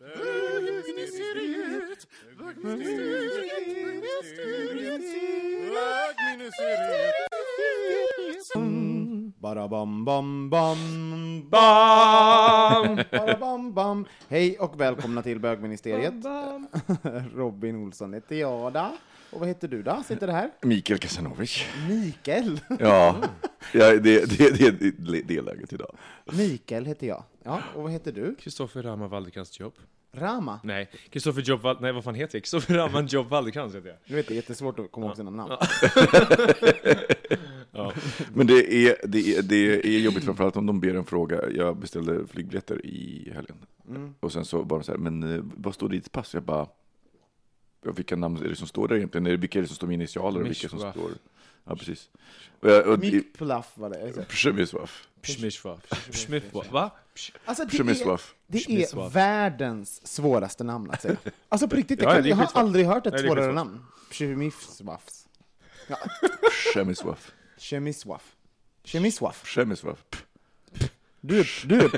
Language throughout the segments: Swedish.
Bögministeriet, bögministeriet, bögministeriet, bögministeriet. Bara bam bam bam bam Bara bam bam Hej och välkomna till bögministeriet. Robin Olsson heter jag då. Och vad heter du då? Sitter det här? Mikael Kasanovic. Mikael. Ja, ja det, det, det, det, det är läget idag. Mikael heter jag. Ja, och vad heter du? Kristoffer Rama Waldekrans Jobb. Rama. Nej, Kristoffer Jobb Wal- Nej, vad fan heter jag? Kristoffer Raman Jobb Waldekrans heter jag. Du vet, det är jättesvårt att komma ihåg sina namn. Ja. Men det är, det, är, det är jobbigt framförallt om de ber en fråga. Jag beställde flygbiljetter i helgen. Och sen så var de så här, men eh, vad står det i ditt pass? Jag bara, ja, vilka namn är det som står där egentligen? Är det, vilka är det som står med initialer och vilka som står? Ja, precis. Pluff var det. Pshemishwaf. Pshmishwaf. Pshmishwaf. Va? Alltså, det är, det är världens svåraste namn att säga. Alltså på riktigt, Ja, jag, det är jag har aldrig hört ett är svårare namn. Chemiswaf. Pshemishwaf. Chemiswaf. Chemiswaf. Pshemishwaf. Du, du.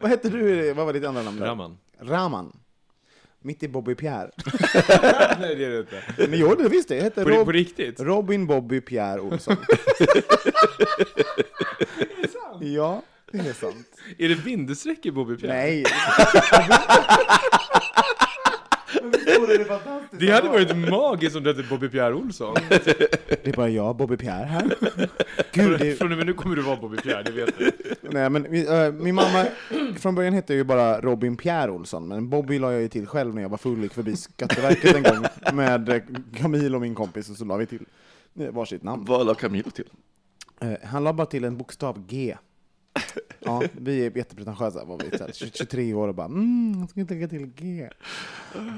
Vad hette du? Vad var ditt andra namn? Raman. Raman. Mitt i Bobby Pierre. Nej, det är det inte. Men jo, det visste jag. Jag hette På, Rob på riktigt? Robin Bobby Pierre Olsson. Ja, det är sant. Är det bindestreck i Bobby Pierre? Nej. Det fantastiskt? Det hade varit magiskt om det hette Bobby Pierre Olsson. Det är bara jag, Bobby Pierre här. Gud, det, Från och med nu kommer du vara Bobby Pierre, det vet du. nej, men, äh, min mamma, från början hette jag ju bara Robin Pierre Olsson, men Bobby la jag ju till själv när jag var full och gick förbi Skatteverket en gång med eh, Camille och min kompis, och så la vi till eh, varsitt namn. Vad la Camilo till? Eh, Han la bara till en bokstav G. Ja, vi är jättepretentiösa, var vi, så här, 23 år och bara mm, jag ska inte lägga till G.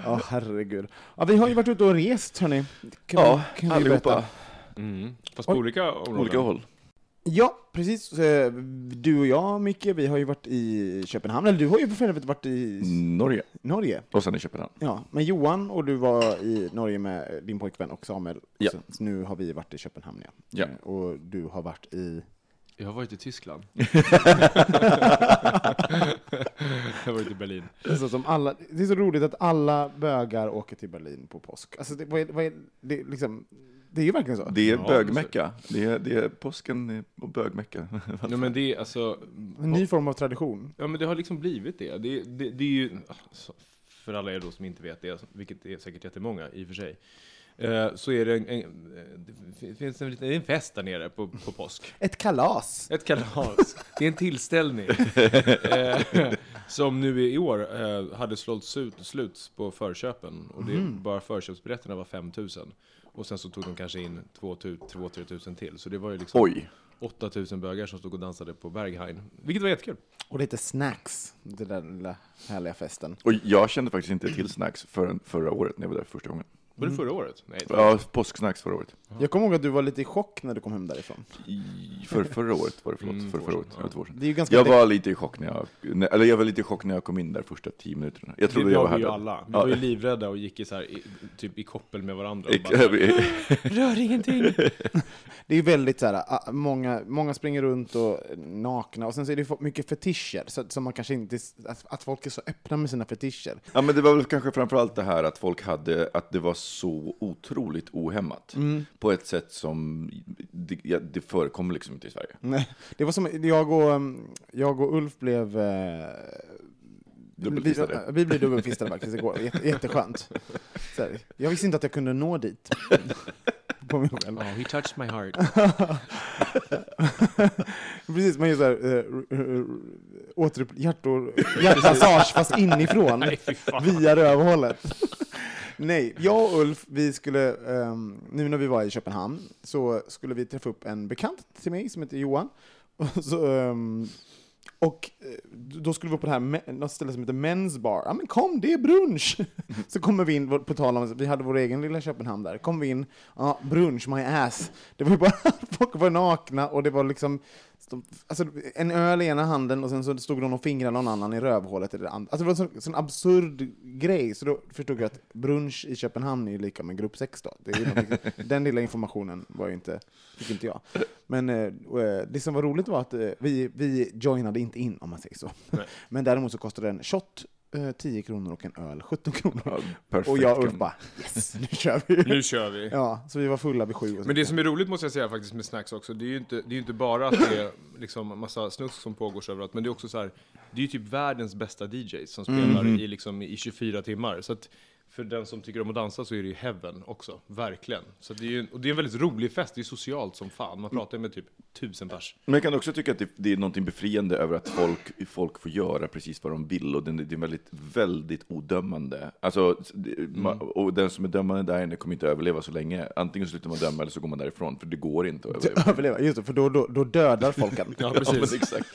Ja, herregud. Ja, vi har ju varit ute och rest, hörni. Kan Ja, vi- kan allihopa. Mm. Fast på Oj. olika områden. Olika håll. Ja, precis. Eh, Du och jag, Micke, vi har ju varit i Köpenhamn, eller du har ju för övrigt varit i Norge. Norge. Och sen i Köpenhamn. Ja, men Johan och du var i Norge med din pojkvän och Samuel. Ja. Så, så nu har vi varit i Köpenhamn, ja. Ja. Eh, Och du har varit i... Jag har varit i Tyskland. jag har varit i Berlin. Det är, så som alla, det är så roligt att alla bögar åker till Berlin på påsk. Alltså, det, vad är, vad är, det, liksom, det är ju verkligen så. Det är Ja, bögmecka. Det är, det är påsken och bögmecka. Ja, men det är alltså... En ny form av tradition. Ja, men det har liksom blivit det. Det, det, det är ju... alltså, För alla er då som inte vet det, vilket är säkert jättemånga i och för sig. Eh, Så är det en, en, det finns en, liten, det är en fest där nere på, på påsk. Ett kalas. Ett kalas. Det är en tillställning. eh, som nu i år eh, hade slått ut, slut på förköpen. Och det, bara förköpsbiljetterna var 5000. Och sen så tog de kanske in 2-3 tusen till. Så det var ju liksom Oj. 8000 bögar som stod och dansade på Berghain. Vilket var jättekul. Och lite snacks. Den där lilla härliga festen. Och jag kände faktiskt inte till snacks förrän förra året när jag var där första gången. Var det förra året? Nej, det Ja, påsksnacks förra året. Jag kommer ihåg att du var lite i chock när du kom hem därifrån. I, för, förra året var det, förlåt. Mm, för, förra år året. Ja, två år sedan. Det är ju ganska... Jag var lite i chock när jag, när- eller jag var lite i chock när jag kom in där första tio minuterna. Jag det trodde jag var var vi ju alla. Vi Ja. var ju livrädda och gick i, så här, i, typ i koppel med varandra. Och bara, Rör ingenting! Det är ju väldigt så här, många, många springer runt och nakna, och sen så är det mycket fetischer, så, som man kanske inte, att, att folk är så öppna med sina fetischer. Ja, men det var väl kanske framförallt det här att folk hade, att det var så otroligt ohämmat. Mm. På ett sätt som, det, ja, det förekommer liksom inte i Sverige. Nej, det var som, jag och, um, jag och Ulf blev... Eh, Dubbelfistade. Vi, vi blev dubbelfistade faktiskt igår, Jätte, jätteskönt. Så här, jag visste inte att jag kunde nå dit. På mig själv. Oh, he touched my heart. Precis, man gör såhär, äh, återupp, hjärtor, hjärtmassage fast inifrån, Nej, via rövhålet. Nej, jag och Ulf, vi skulle, um, nu när vi var i Köpenhamn, så skulle vi träffa upp en bekant till mig som heter Johan. Och, så, um, och eh, då skulle vi på det här något ställe som heter Men's Bar. Ja men kom, det är brunch! så kommer vi in, på tal om, vi hade vår egen lilla Köpenhamn där, kom vi in, ja brunch, my ass. Det var ju bara, folk var nakna och det var liksom, de- alltså, en öl i ena handen och sen så stod någon och fingrade någon annan i rövhålet det andra. Alltså det var en sån, sån absurd grej, så då förstod jag att brunch i Köpenhamn är lika med grupp sex då. Det är ju någonting- den lilla informationen var ju inte, fick inte jag. Men eh, eh, det som var roligt var att eh, vi, vi joinade inte in, om man säger så. Nej. Men däremot så kostade en shot 10 kronor och en öl 17 kronor. Perfekt. och jag och Ulf bara yes, nu kör vi! Nu kör vi. Ja, så vi var fulla vid sju. Men det som är roligt måste jag säga faktiskt med snacks också, det är ju inte, det är inte bara att det är liksom massa snusk som pågår överallt, men det är också så här, det är ju typ världens bästa DJs som spelar i, liksom, i 24 timmar. Så att för den som tycker om att dansa så är det ju heaven också, verkligen. Så det är ju, och det är en väldigt rolig fest, det är socialt som fan. Man pratar med typ tusen pers. Men jag kan också tycka att det, det är något befriande över att folk, folk får göra precis vad de vill och det, det är väldigt, väldigt odömande. Alltså, det, ma- och den som är dömande där inne kommer inte överleva så länge. Antingen slutar man döma eller så går man därifrån, för det går inte att överleva. överleva, just det, för då, då, då dödar folk en. Ja, Ja, precis. exakt.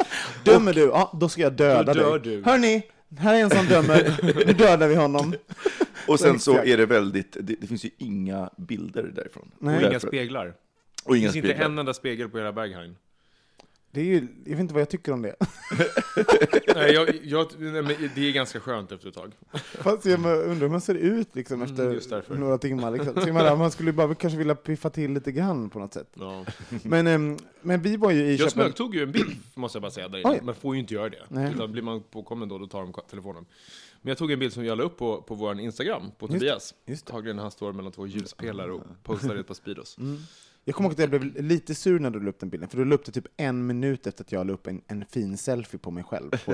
Dömer du? Ja, då ska jag döda Då dör dig. du. Hörni, här är en som dömer. Nu dödar vi honom. Och sen så är det väldigt, det, det finns ju inga bilder därifrån. Nej. Och Och inga speglar. Och Det inga finns inte speglar. en enda spegel på hela Berghain. Det är ju, jag vet inte vad jag tycker om det. Nej, jag, jag, nej, det är ganska skönt efter ett tag. Fast jag undrar hur man ser ut liksom, Mm, efter några timmar. Liksom. Man skulle bara kanske vilja piffa till lite grann på något sätt. Ja. Men, ehm, men vi var ju i Jag Köpenhamn. smögtog ju en bild, måste jag bara säga, där. Man får ju inte göra det. Nej. Utan blir man påkommen då, då tar de telefonen. Men jag tog en bild som jag la upp på, på vår Instagram, på Just- Tobias. just när han står mellan två ljuspelare och postar ett par Speedos. Jag kommer ihåg att jag blev lite sur när du la upp den bilden, för du la upp det typ en minut efter att jag la upp en, en fin selfie på mig själv. På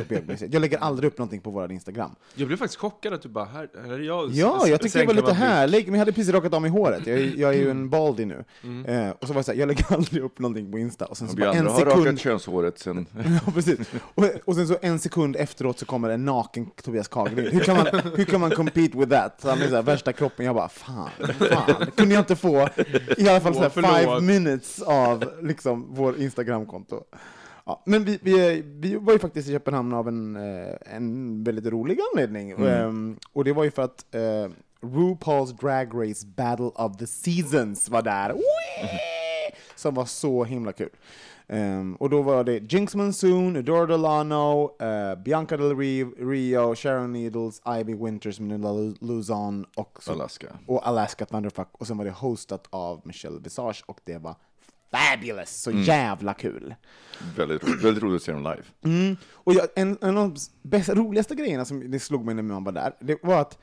jag lägger aldrig upp någonting på vår Instagram. Jag blev faktiskt chockad att du bara, här, här är jag. Ja, S- jag tyckte det var lite härlig, men jag hade precis rakat av mig håret. Jag, är- jag är ju en baldy nu. Eh, och så var det så här, jag lägger aldrig upp någonting på Insta. Och sen så Vi bara en andra har sekund... rakat könshåret sen... Ja, precis. Och, och sen så en sekund efteråt så kommer en naken Tobias Carlgren. Hur kan man, hur kan man compete with that? Så han är så här, värsta kroppen. Jag bara, fan, fan. Kunde jag inte få i alla fall så här. Five minutes av liksom, vår Instagramkonto? Ja, men vi, vi, vi var ju faktiskt i Köpenhamn av en, eh, en väldigt rolig anledning. Ehm, och det var ju för att eh, RuPaul's Drag Race Battle of the Seasons var där. Whee! Som var så himla kul. Ehm, och då var det Jinx Monsoon, Adore Delano, eh, Bianca Del Rio, Sharon Needles, Ivy Winters, Manila Lu- Luzon och, så, Alaska. och Alaska Thunderfuck. Och sen var det hostat av Michelle Visage och det var fabulous! Så jävla kul! Väldigt, roligt- väldigt roligt att se dem live. Mm. Och jag, en, en av de bästa, roligaste grejerna som det slog mig när man var där, det var att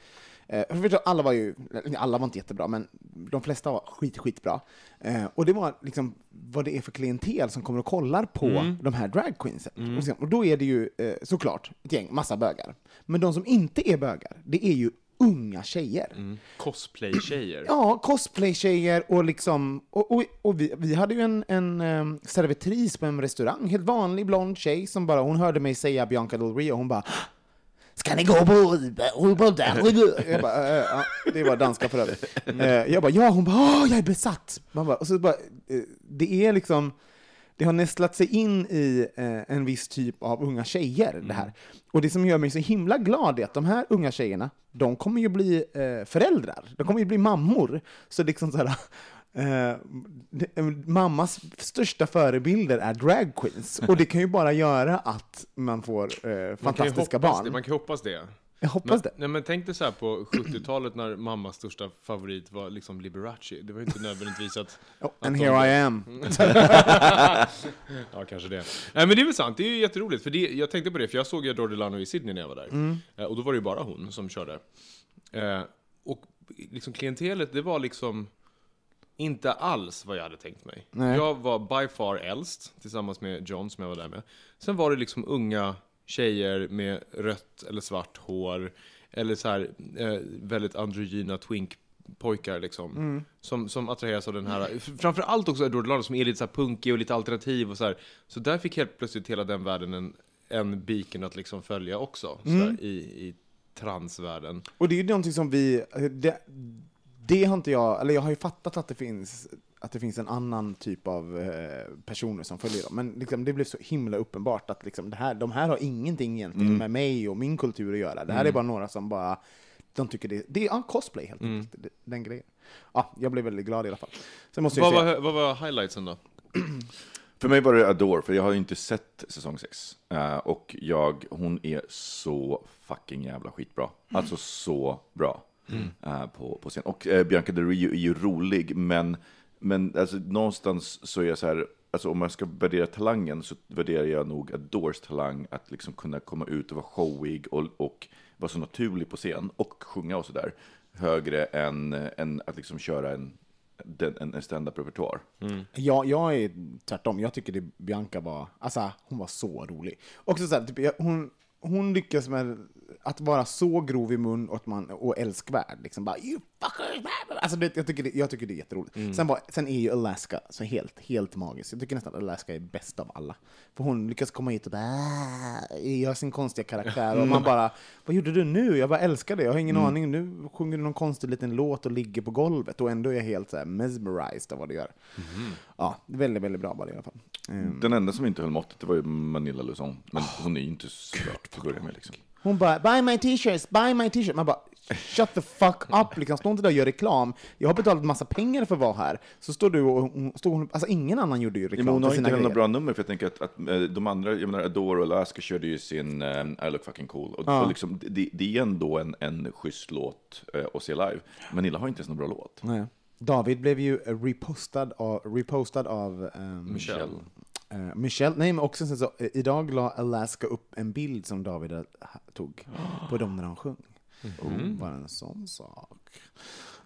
eh, alla var ju, alla var inte jättebra, men de flesta var skit, skitbra. Eh, och det var liksom vad det är för klientel som kommer och kollar på de här dragqueensen. Och, sen- och då är det ju eh, såklart ett gäng, massa bögar. Men de som inte är bögar, det är ju unga tjejer. Cosplay-tjejer. Ja, cosplay-tjejer och liksom... Och, och, och vi, vi hade ju en, en um, servitris på en restaurang, helt vanlig blond tjej som bara, hon hörde mig säga Bianca Del Rio, hon bara Ska ni gå på Uber? där? Jag bara, äh, ja, det var danska för övrigt. Eh, jag bara, ja, hon bara, åh, jag är besatt. Man bara, och så bara, eh, det är liksom, det har nästlat sig in i eh, en viss typ av unga tjejer. Det här. Och det som gör mig så himla glad är att de här unga tjejerna, de kommer ju bli eh, föräldrar. De kommer ju bli mammor. Så liksom så här, eh, mammas största förebilder är drag queens. Och det kan ju bara göra att man får eh, Man fantastiska hoppas barn. Det, man kan ju hoppas det. Jag hoppas Men, det. nej, men tänk dig så här på 70-talet när mammas största favorit var liksom Liberace. Det var ju inte nödvändigtvis att... Oh, att and de- here I am. ja, kanske det. Nej, men det är väl sant. Det är ju jätteroligt. För det, jag tänkte på det, för jag såg ju Adore Delano i Sydney när jag var där. Eh, och då var det ju bara hon som körde. Eh, och liksom klientelet, det var liksom inte alls vad jag hade tänkt mig. Nej. Jag var by far äldst, tillsammans med John som jag var där med. Sen var det liksom unga tjejer med rött eller svart hår. Eller så här eh, väldigt androgyna twink pojkar liksom. Som, som attraheras av den här, framförallt också Adore Delano som är lite så här punkig och lite alternativ och så här. Så där fick helt plötsligt hela den världen en, en beacon att liksom följa också. Så här, i, I transvärlden. Och det är ju någonting som vi... Det, det har inte jag... Eller jag har ju fattat att det finns, att det finns en annan typ av eh, personer som följer dem. Men liksom, det blev så himla uppenbart att liksom, det här, de här har ingenting egentligen med mig och min kultur att göra. Det här är bara några som bara... De tycker det, det är ja, cosplay helt enkelt. Det- Den grejen. Ja, jag blev väldigt glad i alla fall. Sen måste jag Vad säga... var, vad var highlightsen då? För mig var det Adore, för jag har ju inte sett säsong 6. och jag, hon är så fucking jävla skitbra. Alltså så bra eh, på, på scen. Och eh, Bianca Del Rio är ju rolig, men, men alltså, någonstans så är jag så här, alltså, om man ska värdera talangen så värderar jag nog Adores talang att liksom kunna komma ut och vara showig och, och vara så naturlig på scen och sjunga och sådär högre än, än att liksom köra en, en, en stand-up-repertoar. Ja, jag är tvärtom. Jag tycker det Bianca var, alltså hon var så rolig. Också så här, typ, jag- hon, hon lyckas med att vara så grov i mun och, att man, och älskvärd. Liksom bara, you fuckers! Alltså, det, jag, tycker det, jag tycker det är jätteroligt. Sen, var, sen är ju Alaska så helt, helt magisk. Jag tycker nästan att Alaska är bäst av alla. För hon lyckas komma hit och bara, "Ah", gör sin konstiga karaktär. Och man bara, vad gjorde du nu? Jag bara älskar det. Jag har ingen aning. Nu sjunger du någon konstig liten låt och ligger på golvet. Och ändå är jag helt så här mesmerized av vad du gör. Ja, väldigt, väldigt bra var det i alla fall. Ehm, Den enda som inte höll måttet det var ju Manilla Luzon. Men hon är ju inte så bra att börja med. Liksom. Hon bara, buy my t-shirts, buy my t-shirts. Man bara, shut the fuck up, liksom. stå inte där och gör reklam. Jag har betalat massa pengar för att vara här. Så står du och hon, står hon, alltså ingen annan gjorde ju Ja, reklam men hon har inte några bra nummer, för jag tänker att, att eh, de andra, jag menar Adore och Alaska körde ju sin eh, I look fucking cool. Och, Ja. och liksom, det, det är ändå en, en schysst låt eh, att se live. Manilla har inte ens någon bra låt. Nej. David blev ju repostad av, repostad av ehm, Michelle. eh, Michelle. Nej, men också sen så, eh, idag la Alaska upp en bild som David tog på dem när de sjöng. Oh, bara en sån sak.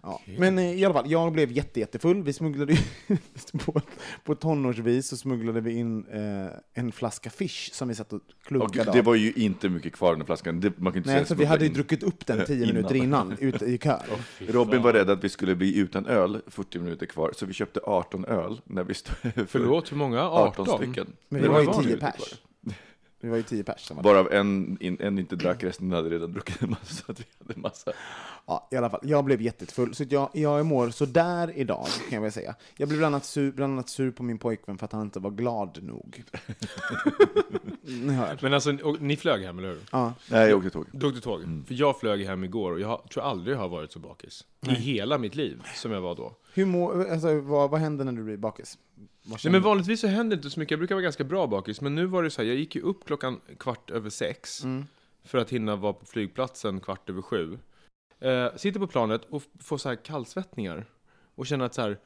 Ja. Men eh, i alla fall, jag blev jätte, jättefull. Vi smugglade ju på, på tonårsvis så smugglade vi in eh, en flaska fish som vi satt och Och klunkade det av. var ju inte mycket kvar i den flaskan. Det, man kan inte Nej, säga för vi hade ju in. druckit upp den tio Innan. minuter innan, ute i kö. Robin var rädd att vi skulle bli utan öl 40 minuter kvar, så vi köpte 18 öl när vi stod för Förlåt, hur många? 18 18? stycken. Men Det vi var ju var 10 lite pers. Vi var ju 10 pers. Varav en, in, en inte drack, resten hade redan druckit en massa, så att vi hade massa. Ja, i alla fall. Jag blev jättefull, så jag, jag mår sådär idag, kan jag väl säga. Jag blev bland annat, sur, bland annat sur på min pojkvän för att han inte var glad nog. Ni hör. Men alltså, och, ni flög hem, eller hur? Ja. Nej, jag åkte tåg. Du åkte tåg? För jag flög hem igår och jag tror aldrig jag har varit så bakis. I hela mitt liv, som jag var då. Hur mår, alltså, vad, vad händer när du blir bakis? Nej, men vanligtvis så händer inte så mycket. Jag brukar vara ganska bra bakis. Men nu var det så här, jag gick ju upp klockan kvart över sex. För att hinna vara på flygplatsen kvart över sju. Eh, sitter på planet och får så här kallsvettningar. Och känner att så här,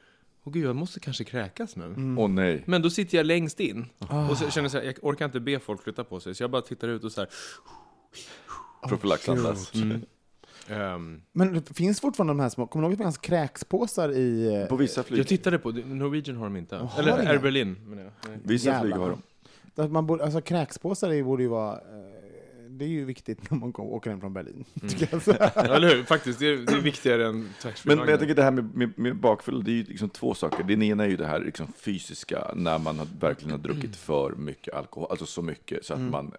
åh gud, jag måste kanske kräkas nu. Åh nej. Men då sitter jag längst in. Och så känner jag så här, jag orkar inte be folk flytta på sig. Så jag bara tittar ut och så här, Profylaxandas. Ehm, Men det finns fortfarande de här små, kommer du ihåg att det fanns kräkspåsar i... eh, På vissa flyg, jag tittade på, Norwegian har de inte. har Eller? Air Berlin, menar jag. Vissa Jävlar. flyg har de. Att man borde, alltså kräkspåsar är- borde ju vara... eh, Det är ju viktigt när man åker hem från Berlin. tycker jag. Så- Ja, eller hur? Faktiskt, det är, det är viktigare än Men, men jag tänker det här med, med, med bakfylla, det är ju liksom två saker. Den ena är ju det här liksom fysiska, när man har, verkligen har druckit för mycket alkohol, alltså så mycket så att man,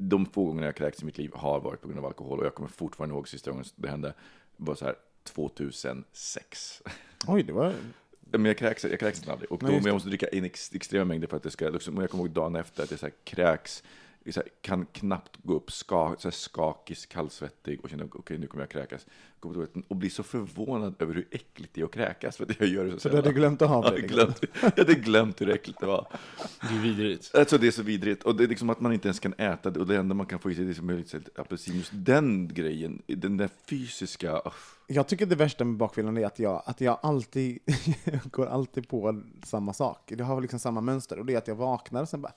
de få gånger jag kräkts i mitt liv har varit på grund av alkohol och jag kommer fortfarande ihåg sista gången det hände, var så här 2006. Oj, det var... Men jag kräks, jag kräks aldrig. Och då, Nej, jag måste dricka in ex, extrema mängder för att det ska, liksom, jag kommer ihåg dagen efter att jag så här, kräks, här, kan knappt gå upp, ska, så här, skakig, kallsvettig och känner okej nu kommer jag kräkas. Går på toaletten och blir så förvånad över hur äckligt det är att kräkas för att jag gör det så Så du hade sällan. glömt att ha jag, det? hade Liksom. glömt, jag hade glömt hur äckligt det var. Det är vidrigt. Alltså det är så vidrigt. Och det är liksom att man inte ens kan äta det. Och det enda man kan få i sig det är som lite apelsin. Just den grejen, den där fysiska... oh. Jag tycker det värsta med bakfyllan är att jag, att jag alltid går alltid på samma sak. Det har liksom samma mönster. Och det är att jag vaknar och sen bara,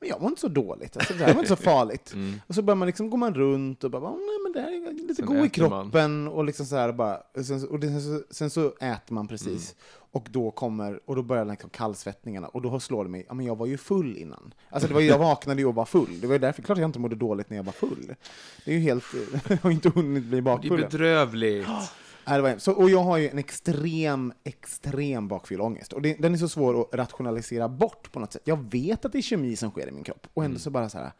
men jag mår inte så dåligt. Alltså, det här var inte så farligt. Och så börjar man liksom, går man runt och bara, nej men det här är lite Sen god i äter man. kroppen. Och liksom så här bara, och sen, och det, sen, så, sen så äter man precis. Och då kommer, och då börjar liksom kallsvettningarna. Och då slår det mig, ja men jag var ju full innan. Alltså det var ju, jag vaknade ju och var full. Det var ju därför, klart jag inte mådde dåligt när jag var full. Det är ju helt, jag har inte hunnit bli Det är bakfull. bedrövligt. Nej, det var hemskt. så, och jag har ju en extrem, extrem bakfylleångest. Och det, den är så svår att rationalisera bort på något sätt. Jag vet att det är kemi som sker i min kropp. Och ändå så bara så här,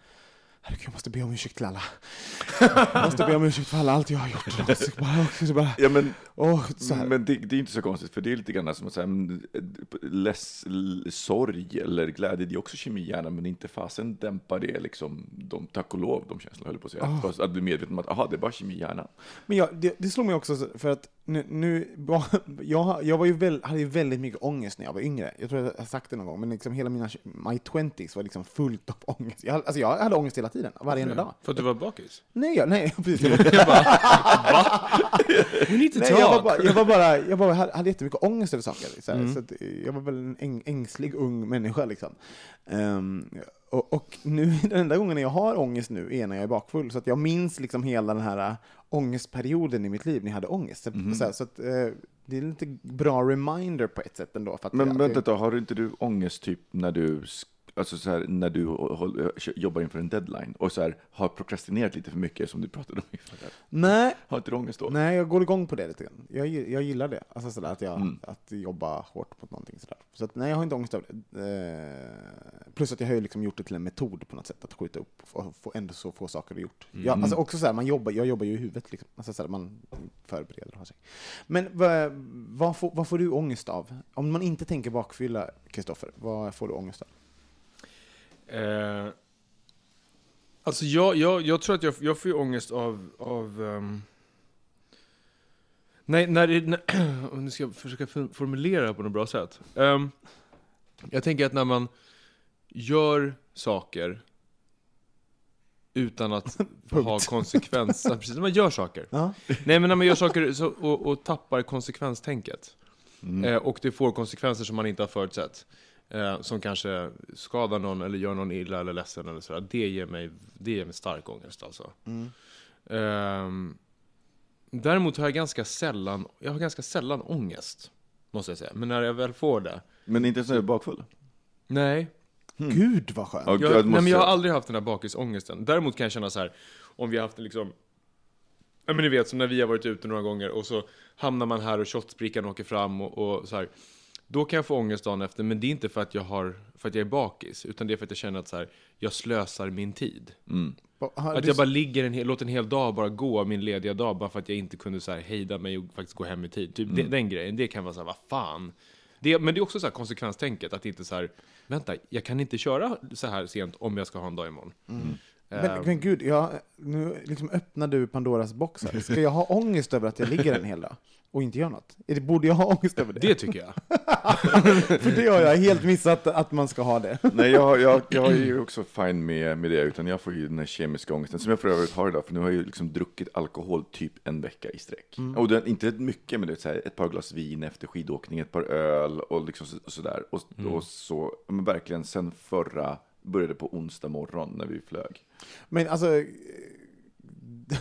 herregud, jag måste be om ursäkt till alla. Jag måste be om ursäkt för alla, allt jag har gjort. Jag bara, bara, Ja, men, åh, så här. men det, det är inte så konstigt, för det är lite grann som att säga, less, sorg eller glädje, det är också kemi i hjärnan, men inte fasen dämpar det liksom, de, tack och lov, de känslorna höll på att säga. Fast att du är medveten om att, aha, det är bara kemi i hjärnan. Men jag, det, det slog mig också så- för att nu, nu jag, jag var ju väl, hade ju väldigt mycket ångest när jag var yngre. Jag tror jag har sagt det någon gång, men liksom hela mina my 20s var liksom fullt av ångest. Jag, alltså jag hade ångest hela tiden, varje enda dag. För att du var bakis? Nej, jag, nej, precis. Jag, You need to nej, talk. jag, var bara, jag var bara, jag bara hade jättemycket ångest över saker. Så, Mm. så jag var väl en äng, ängslig ung människa liksom. Ehm, och, och nu, den enda gången jag har ångest nu är när jag är bakfull. Så att jag minns liksom hela den här ångestperioden i mitt liv när jag hade ångest. Mhm. så, här, så att, eh, det är en lite bra reminder på ett sätt ändå. För att Men jag, vänta har inte du ångest typ när du, alltså så här, när du håll, jobbar inför en deadline och så här, har prokrastinerat lite för mycket som du pratade om? Nej, Har inte du ångest då? Nej, jag går igång på det lite grann. Jag, jag gillar det. Alltså sådär att, jag, Mm. att jobba hårt på någonting sådär. Så att, nej, jag har inte ångest över det. Eh, plus att jag har ju liksom gjort det till en metod på något sätt, att skjuta upp och få, ändå så få saker gjort. Mm. Jag, alltså också såhär, man jobbar, jag jobbar ju i huvudet liksom. Alltså sådär, man förbereder och har sig. Men vad, vad, får, vad får du ångest av? Om man inte tänker bakfylla, Kristoffer, vad får du ångest av? Eh, alltså jag, jag, jag tror att jag, jag får ju ångest av... av ehm, nej, när när, nu ska jag försöka for- formulera det på något bra sätt. Ehm, jag tänker att när man gör saker utan att ha konsekvenser. Precis, när man gör saker. Ja. Nej, men när man gör saker så, och, och tappar konsekvenstänket. Mm. Eh, och det får konsekvenser som man inte har förutsett. Eh, som kanske skadar någon eller gör någon illa eller ledsen eller sådär. Det ger mig, det ger mig stark ångest alltså. Mm. Ehm, däremot har jag ganska sällan, jag har ganska sällan ångest. Måste jag säga. Men när jag väl får det. Men inte ens när du är bakfull? Nej. Gud vad skönt! Ja, Jag, jag nej, men jag har aldrig haft den här bakisångesten. Däremot kan jag känna så här, om vi har haft en liksom Ja men ni vet, som när vi har varit ute några gånger och så hamnar man här och shotsbrickan åker fram och, och så här. Då kan jag få ångest dagen efter, men det är inte för att jag, har, för att jag är bakis, utan det är för att jag känner att så här, jag slösar min tid. Har Att jag bara ligger en hel, låter en hel dag bara gå, min lediga dag, bara för att jag inte kunde så här hejda mig och faktiskt gå hem i tid. Typ det, den grejen, det kan vara så här, vad fan. Det, men det är också så här konsekvenstänket, att inte så här, vänta, jag kan inte köra så här sent om jag ska ha en dag imorgon. Men, men gud, jag, nu liksom öppnar du Pandoras box här. Ska jag ha ångest över att jag ligger en hel dag och inte gör något? Borde jag ha ångest över det? Det tycker jag. För det har jag helt missat att man ska ha det. Nej, jag, jag, jag är ju också fine med, med det, utan jag får ju den här kemiska ångesten, som jag för övrigt har idag, för nu har jag ju liksom druckit alkohol typ en vecka i sträck. Och det, inte mycket, men det är så här, ett par glas vin efter skidåkning, ett par öl och liksom så, sådär. Och, och så, men verkligen sen förra, började på onsdag morgon när vi flög. Men alltså, eh,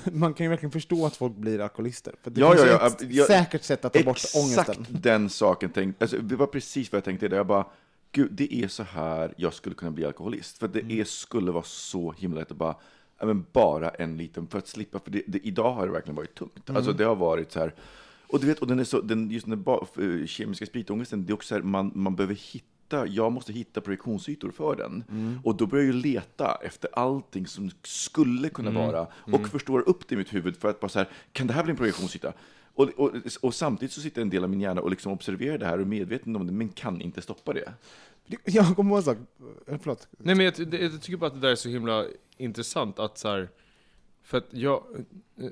man kan ju verkligen förstå att folk blir alkoholister. För det Ja, finns ja, ju ett ja, jag- säkert sätt att ta bort Exakt ångesten. den saken tänkte, alltså, det var precis vad jag tänkte. Där jag bara, gud, det är så här jag skulle kunna bli alkoholist. För det Mm. är, skulle vara så himla lätt att bara, ja, men bara en liten, för att slippa, för det, det, idag har det verkligen varit tungt. Alltså Mm. det har varit så här, och du vet, och den är så, den, just den eh, kemiska spritångesten, det är också så här, man, man behöver hitta jag måste hitta projektionsytor för den. Mm. Och då börjar jag ju leta efter allting som skulle kunna vara och förstår upp det i mitt huvud för att bara så här, kan det här bli en projektionsyta? Och, och, och samtidigt så sitter en del av min hjärna och liksom observerar det här och är medveten om det, men kan inte stoppa det. Jag kommer ihåg en sak, eh, förlåt. Nej men jag, det- jag tycker bara att det där är så himla intressant att så här, För att jag... eh,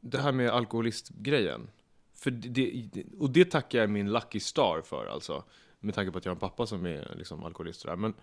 Det här med alkoholistgrejen. För det, det, och det tackar jag min lucky star för alltså. Med tanke på att jag har en pappa som är liksom alkoholist och där. Men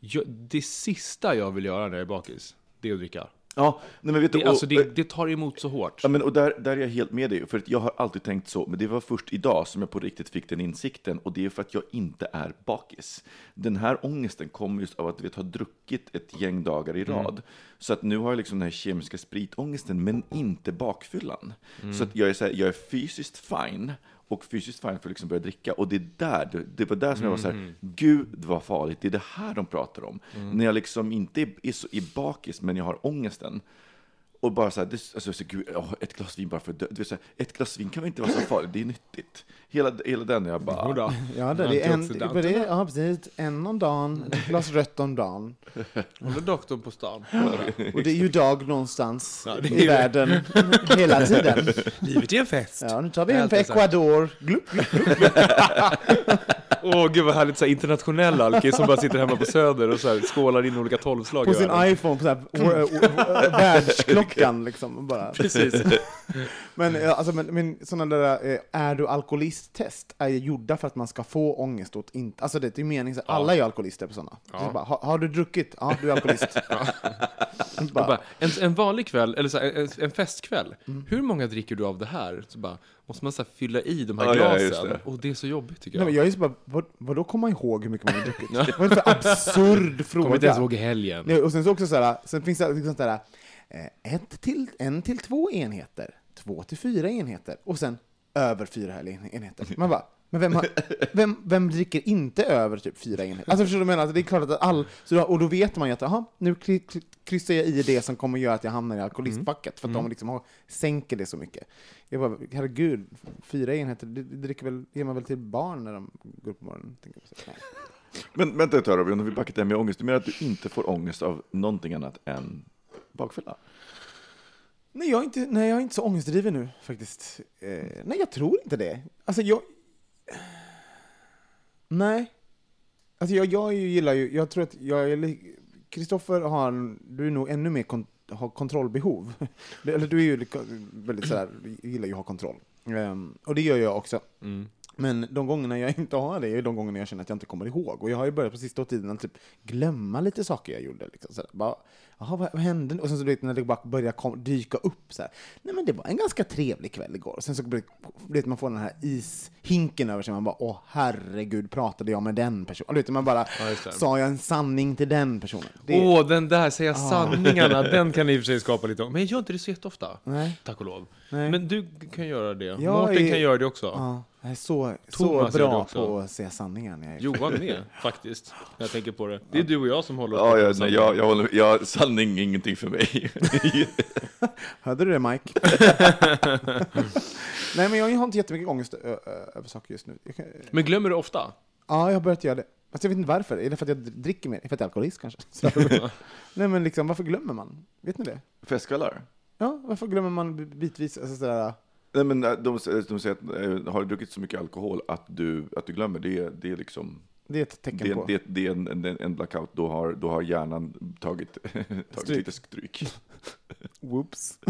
jag, det sista jag vill göra när jag är bakis, det är att dricka. Ja, nej, men vet du, Det, och- alltså, det, det tar emot så hårt. Ja, men, och där, där är jag helt med dig, för att jag har alltid tänkt så, men det var först idag som jag på riktigt fick den insikten, och det är för att jag inte är bakis. Den här ångesten kommer just av att vi har druckit ett gäng dagar i rad. Så att nu har jag liksom den här kemiska spritångesten, men inte bakfyllan. Så att jag är, så här, jag är fysiskt fine, och fysiskt att liksom börja dricka. Och det är där, det, det var där som jag var så här, gud vad farligt, det är det här de pratar om. När jag liksom inte är, är, så, är bakis, men jag har ångesten. Och bara så här, det, alltså, så, gud, åh, ett glas vin bara för att dö. Du vet, Ett glas vin kan väl inte vara så farligt, det är nyttigt. Hela, hela den, jag bara... Jodå. Ja, det, det är en, det är, ja, precis. En om dagen, ett glas rött om dagen. Håller doktorn på stan. Och det är ju dag någonstans Ja, det i världen hela tiden. Livet är en fest. Ja, nu tar vi en Allt för är så här. Åh gud vad härligt, så här, internationell alkis som bara sitter hemma på Söder och så här, skålar in olika tolvslag På sin iPhone, på så här, världsklockan liksom. Bara. Precis. Men, ja, alltså, men, men sådana där eh, är du alkoholisttest är ju gjorda för att man ska få ångest åt inte, alltså det är ju meningen, så alla är ju alkoholister på sådana. Ja. Så bara, har, har du druckit? Ja, du är alkoholist. Och bara, bara, en, en vanlig kväll, eller så här, en, en festkväll, hur många dricker du av det här? Så bara, måste man så här, fylla i de här Ja, ja, glasen? det. och det är så jobbigt tycker nej, jag. men jag är så bara, vad, vadå komma ihåg hur mycket man har druckit? Vad är det för absurd fråga? Kommer inte ens ihåg helgen. Nej, och sen så också så här, sen finns det liksom så här, eh, ett till, en till två enheter, två till fyra enheter, och sen över fyra enheter. Man bara, men vem, har, vem, vem dricker inte över typ fyra enheter? Alltså förstår du vad jag menar? Alltså, det är klart att all, så då, och då vet man ju att, aha, nu kry- kry- kryssar jag i det som kommer göra att jag hamnar i alkoholistfacket, för att de liksom har, sänker det så mycket. Jag bara, herregud, fyra enheter, det, det dricker väl, ger man väl till barn när de går upp på morgonen? Men vänta ett tag Robin, om vi backar det här med ångest. Du menar att du inte får ångest av någonting annat än bakfylla? Nej, jag är inte, nej, jag är inte så ångestdriven nu faktiskt. Eh, nej, jag tror inte det. Alltså, jag... Nej. Alltså, jag, jag gillar ju, jag tror att jag Kristoffer har, du är nog ännu mer kon, har kontrollbehov. Eller du är ju väldigt sådär, gillar ju att ha kontroll. Ehm, och det gör jag också. Mm. Men de gångerna jag inte har det är de gångerna jag känner att jag inte kommer ihåg. Och jag har ju börjat på sista tiden att typ glömma lite saker jag gjorde. Liksom, sådär. Bara, Jaha, vad, vad hände? Och sen så du vet, när det bara börjar kom, dyka upp så här. Nej men det var en ganska trevlig kväll igår. Och sen så blir- du vet, man får den här ishinken över sig. Man bara, åh herregud, pratade jag med den personen? Du vet, man bara, Ja, sa jag en sanning till den personen? Det, Åh, den där säga sanningarna, den kan i och för sig skapa lite. Men jag gör inte det så jätteofta. Nej. Tack och lov. Nej. Men du kan göra det. Jag Mårten är- kan göra det också. Ja, jag är så, så Thomas bra på att säga sanningar. När jag är Johan med, faktiskt. När jag tänker på det. Det är du och jag som håller Ja, på ja, nej, jag, jag håller, jag, sanning är ingenting för mig. Hörde du det Mike? Nej men jag har inte jättemycket ångest över saker just nu. Kan, Men glömmer du ofta? ja, jag har börjat göra det. Fast jag vet inte varför. Är det för att jag dricker mer? Är det för att jag är alkoholist kanske? Nej men liksom, varför glömmer man? Vet ni det? Festkvällar? Ja, varför glömmer man bitvis? Alltså, sådär, Nej, men äh, de, de säger att äh, har du druckit så mycket alkohol att du, att du glömmer, det, det är liksom det är ett tecken det, på. det, det är en, en, en blackout, då har, då har hjärnan tagit, tagit Stryk. lite stryk. Whoops.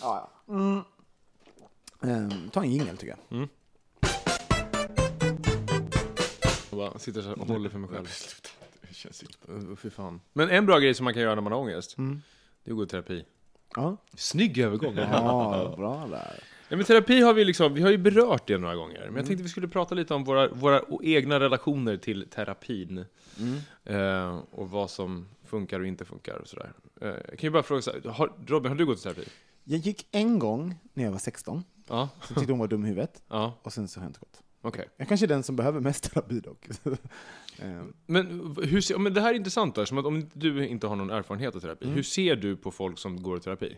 ja, ja. Mm. Ehm, ta en jingel tycker jag. Jag bara sitter så här och håller för mig själv. Det känns inte. Uh, fy fan. Men en bra grej som man kan göra när man har ångest, det är att gå i terapi. Ja, Snygg övergång. ja bra där. Ja, men terapi har vi liksom, vi har ju berört det några gånger. Men jag tänkte vi skulle prata lite om våra, våra egna relationer till terapin. Eh, och vad som funkar och inte funkar och sådär. Eh, jag kan ju bara fråga så här, har, Robin, har du gått i terapi? Jag gick en gång när jag var 16. Ja, Så tyckte hon var dum i huvudet. ja, Och sen så har jag inte gått. okej. Jag kanske är den som behöver mest terapi dock. Ehm, Men, hur men det här är intressant där, som att om du inte har någon erfarenhet av terapi, hur ser du på folk som går i terapi?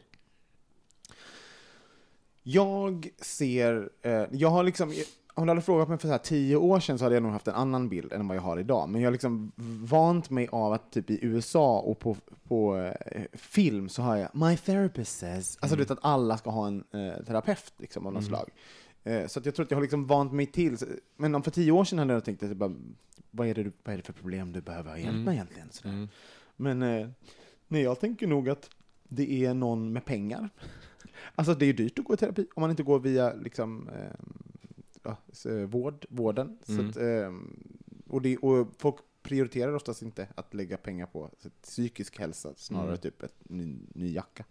Jag ser, eh, jag har liksom, om du hade frågat mig för så här tio år sedan så hade jag nog haft en annan bild än vad jag har idag. Men jag har liksom vant mig av att typ i USA och på, på eh, film så har jag My therapist says. Alltså du vet att alla ska ha en eh, terapeut liksom, av något slag. Eh, så att jag tror att jag har liksom vant mig till. Men om för tio år sedan hade jag tänkt bara, vad, är det vad är det för problem du behöver ha hjälp med egentligen? Sådär. Men eh, nej, jag tänker nog att det är någon med pengar. Alltså det är ju dyrt att gå i terapi om man inte går via liksom, eh, ja, eh, vård, vården. Mm. att, eh, och, det, och folk prioriterar oftast inte att lägga pengar på psykisk hälsa, snarare Mm. typ ett ny, ny jacka.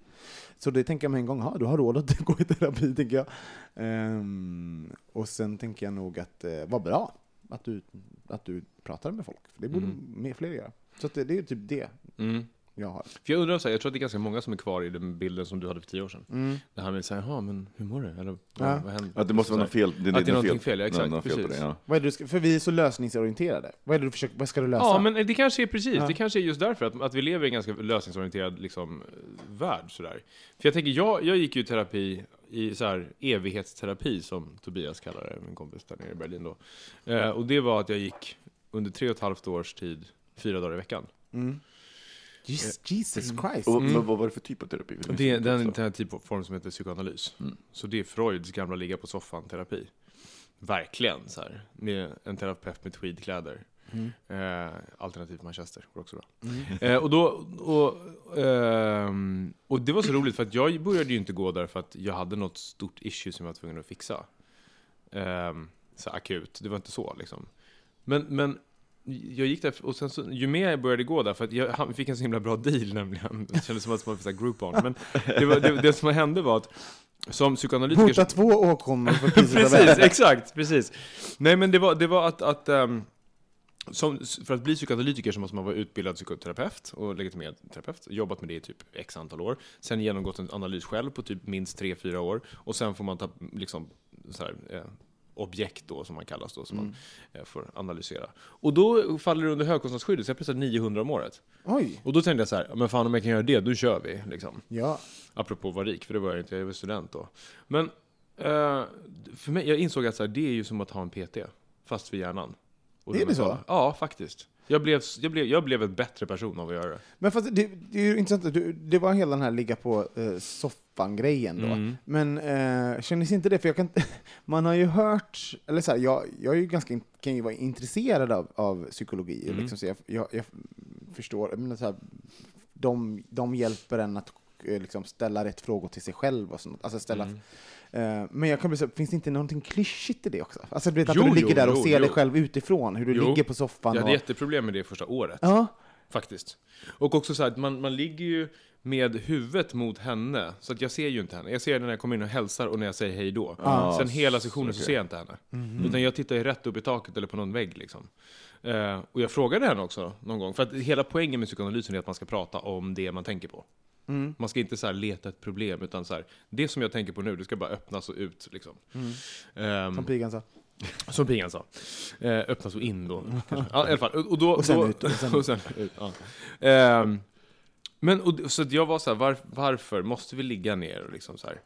Så det tänker jag med en gång, ha, du har råd att gå i terapi, tänker jag. Ehm, och sen tänker jag nog att eh, vad bra att du, att du pratar med folk, för det borde Mm. mer fler göra. Så det, det är typ det Mm. Jag har. För jag undrar, så här, jag tror att det är ganska många som är kvar i den bilden som du hade för tio år sedan. Mm. Det här med säga, jaha men hur mår du? Eller Ja. vad händer? Att det måste vara något fel. Det, Att det är någonting fel, ja, exakt, något fel på det, precis. ja. Vad är det du ska, för vi är så lösningsorienterade. Vad är det du försöker, vad ska du lösa? Ja, men det kanske är precis. Ja. Det kanske är just därför att, att vi lever i en ganska lösningsorienterad liksom, värld. Sådär. För jag tänker, jag, jag gick ju i terapi, i så här, evighetsterapi som Tobias kallar det, min kompis där nere i Berlin då. Eh, och det var att jag gick under tre och ett halvt års tid, fyra dagar i veckan. Mm. Jesus, Jesus Christ. Och, Mm. men vad var det för typ av terapi? Det är den, den typ av form som heter psykoanalys. Mm. Så det är Freuds gamla ligga på soffan-terapi. Verkligen så här. Med en terapeut med tweedkläder. Mm. Eh, alternativt Manchester, går också bra. Mm. Eh, och, då, och, ehm, och det var så roligt för att jag började ju inte gå där för att jag hade något stort issue som jag var tvungen att fixa. Ehm, så akut, det var inte så liksom. Men, men jag gick där och sen så, ju mer jag började gå där, för att jag han- fick en så himla bra deal nämligen. Det kändes som att man fick Groupon. Men det, var, det, det som hände var att som psykoanalytiker... Bota två åkommor för priset precis, exakt, precis. Nej men det var, det var att, att ehm, som, för att bli psykoanalytiker så måste man vara utbildad psykoterapeut och legitimerad terapeut. Jobbat med det i typ x antal år. Sen genomgått en analys själv på typ minst 3-4 år. Och sen får man ta liksom, så här, eh, objekt då, som man kallas då, som man eh, får analysera. Och då faller det under högkostnadsskyddet, så jag pressar 900 om året. Oj, Och då tänkte jag så här, men fan om jag kan göra det, då kör vi. Liksom. ja. Apropå att vara rik, för det var jag inte, jag var student då. Men eh, för mig, jag insåg att så här, det är ju som att ha en PT, fast för hjärnan. Och Är det så? Ja, faktiskt. Jag blev, jag, blev, jag blev en bättre person av att göra det. Men fast det, det är ju intressant, du, det var hela den här ligga på eh, soffan-grejen då. Mm. Men eh, kändes inte det, för jag kan man har ju hört, eller så här, jag, jag är ju ganska, kan ju vara intresserad av, av psykologi, Mm. liksom, så jag, jag, jag förstår, menar, så här, de, de hjälper en att eh, liksom, ställa rätt frågor till sig själv och sånt. Alltså ställa, Mm. Eh, men jag kan bli så, finns det inte någonting klyschigt i det också? Alltså du vet att Jo, du ligger jo, där och jo, ser dig själv utifrån, hur du Jo. ligger på soffan Jag och... hade jätteproblem med det första året. Ja, Faktiskt. Och också så här, att man, man ligger ju med huvudet mot henne, så att jag ser ju inte henne. Jag ser henne när jag kommer in och hälsar och när jag säger hej då. Ja, Sen hela sessionen så okej. ser jag inte henne. Utan jag tittar ju rätt upp i taket eller på någon vägg liksom. Eh, och jag frågade henne också någon gång, för att hela poängen med psykoanalysen är att man ska prata om det man tänker på. Man ska inte så leta ett problem, utan så här, det som jag tänker på nu, det ska bara öppnas och ut. Liksom. Ehm, som pigan sa. som pigan sa. Eh, öppnas och in då. kanske. Ja, i alla fall. Och, då, Och sen då, ut, och sen och sen ut. Ja. Ehm, men och, så jag var så här, var, varför måste vi ligga ner och liksom så här.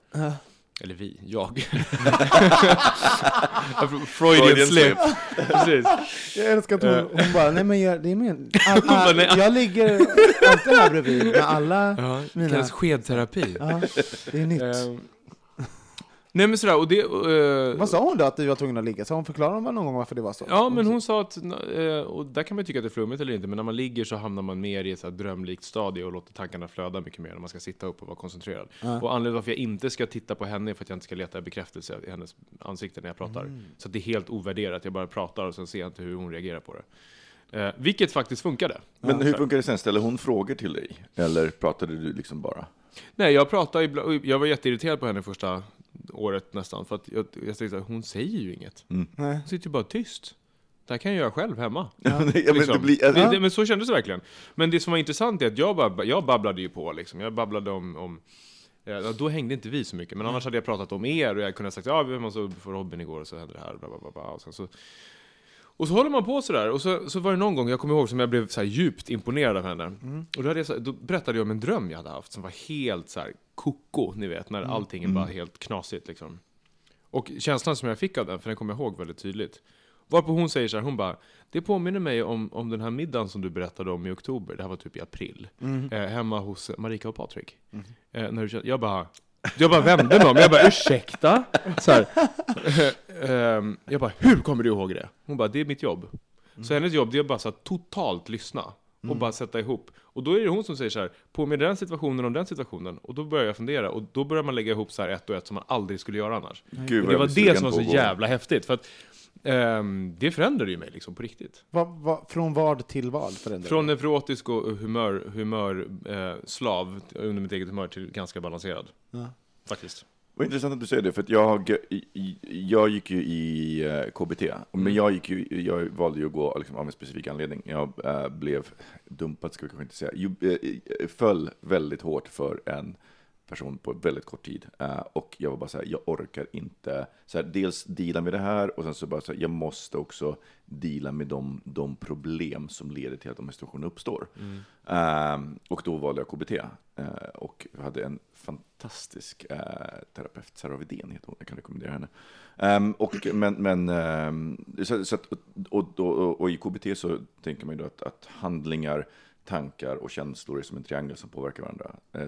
Eller vi, jag. Freudian Freudian slip. Precis. Jag älskar att hon, Eh. hon bara, nej men jag, det är men, all, all, jag ligger alltid här bredvid med alla Ja, det mina... kallas skedterapi. Ja, det är nytt. Ehm, nej men sådär, och det... eh, Vad sa hon då att du var tvungen att ligga? Så hon förklarade någon gång varför det var så? Ja, men hon sa att, eh, och där kan man tycka att det är flummigt eller inte, men när man ligger så hamnar man mer i ett så drömlikt stadie och låter tankarna flöda mycket mer när man ska sitta upp och vara koncentrerad. Och anledningen varför jag inte ska titta på henne är för att jag inte ska leta bekräftelse i hennes ansikte när jag pratar. Så att det är helt ovärderat, jag bara pratar och sen ser jag inte hur hon reagerar på det. Eh, vilket faktiskt funkade. Men hur funkar det sen? Ställer hon frågor till dig? Eller pratade du liksom bara? Nej, jag pratade ibland, jag var jätteirriterad på henne första året nästan, för att jag, jag tänkte att hon säger ju inget. Nej. Hon sitter ju bara tyst. Det här kan jag göra själv hemma. Ja, men det Liksom. blir, alltså, det, det, men så kändes det verkligen. Men det som var intressant är att jag, babb, jag babblade ju på liksom. Jag babblade om, om ja, då hängde inte vi så mycket, men annars hade jag pratat om er och jag kunde ha sagt ja, vi måste få Robin igår och så hände det här. Bla, bla, bla, bla. Och, sen så, och så håller man på sådär, och så, så var det någon gång, jag kommer ihåg, som jag blev så djupt imponerad av henne. Och då, jag, då berättade jag om en dröm jag hade haft som var helt så här koko, ni vet, när allting är bara helt knasigt liksom. Och känslan som jag fick av den, för den kommer jag ihåg väldigt tydligt. Varpå hon säger så här, hon bara Det påminner mig om, om den här middagen som du berättade om i oktober, det här var typ i april. Eh, hemma hos Marika och Patrik. Eh, när du, kände- jag bara jag bara vände mig om, jag bara ursäkta? Så här. Eh, ehm, jag bara, hur kommer du ihåg det? Hon bara, det är mitt jobb. Så hennes jobb, det är bara så att totalt lyssna. Och bara sätta ihop. Och då är det hon som säger så här, påminner den situationen om den situationen? Och då börjar jag fundera, och då börjar man lägga ihop så här ett och ett som man aldrig skulle göra annars. Gud, det var det som var så jävla häftigt. För att ehm, det förändrade ju mig liksom på riktigt. Vad, vad, från vad till vad förändrade Från neurotisk och humör, humör eh, slav under mitt eget humör till ganska balanserad. Ja. Faktiskt. Vad intressant att du säger det, för att jag, jag gick ju i eh, KBT, men jag, gick ju, jag valde ju att gå liksom, av en specifik anledning. Jag eh, blev dumpad, ska vi kanske inte säga, ju, eh, föll väldigt hårt för en person på väldigt kort tid. Eh, och jag var bara så här, jag orkar inte, så här, dels deala med det här och sen så bara så här, jag måste också deala med de, de problem som leder till att de här situationerna uppstår. Eh, och då valde jag KBT eh, och hade en fantastisk terapeut, Sara Widén heter hon, jag kan rekommendera henne. Ehm, och, men, men, ehm, så, så att, och, och, och, och i KBT så tänker man ju då att, att handlingar, tankar och känslor är som en triangel som påverkar varandra. Eh,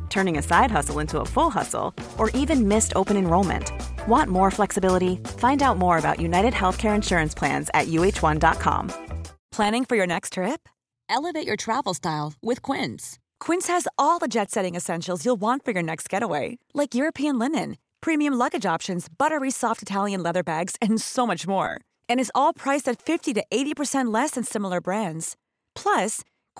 turning a side hustle into a full hustle, or even missed open enrollment. Want more flexibility? Find out more about United Healthcare Insurance Plans at uh1.com. Planning for your next trip? Elevate your travel style with Quince. Quince has all the jet setting essentials you'll want for your next getaway, like European linen, premium luggage options, buttery soft Italian leather bags, and so much more. And is all priced at 50 to 80% less than similar brands. Plus,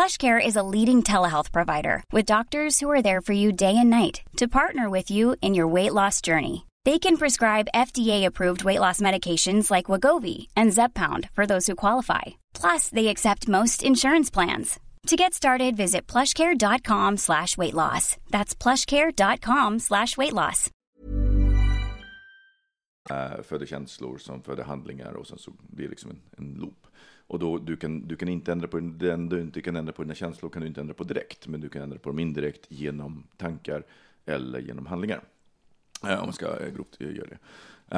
PlushCare is a leading telehealth provider with doctors who are there for you day and night to partner with you in your weight loss journey. They can prescribe FDA-approved weight loss medications like Wagovi and Zepbound for those who qualify. Plus, they accept most insurance plans. To get started, visit plushcare.com slash weight loss. That's plushcare.com slash weight loss. eh, föder känslor som föder handlingar och sen så blir det liksom en, en loop. Och då, du, kan, du kan inte ändra på den du inte kan ändra på dina känslor kan du inte ändra på direkt, men du kan ändra på dem indirekt genom tankar eller genom handlingar. Eh, om man ska eh, grovt eh, göra det.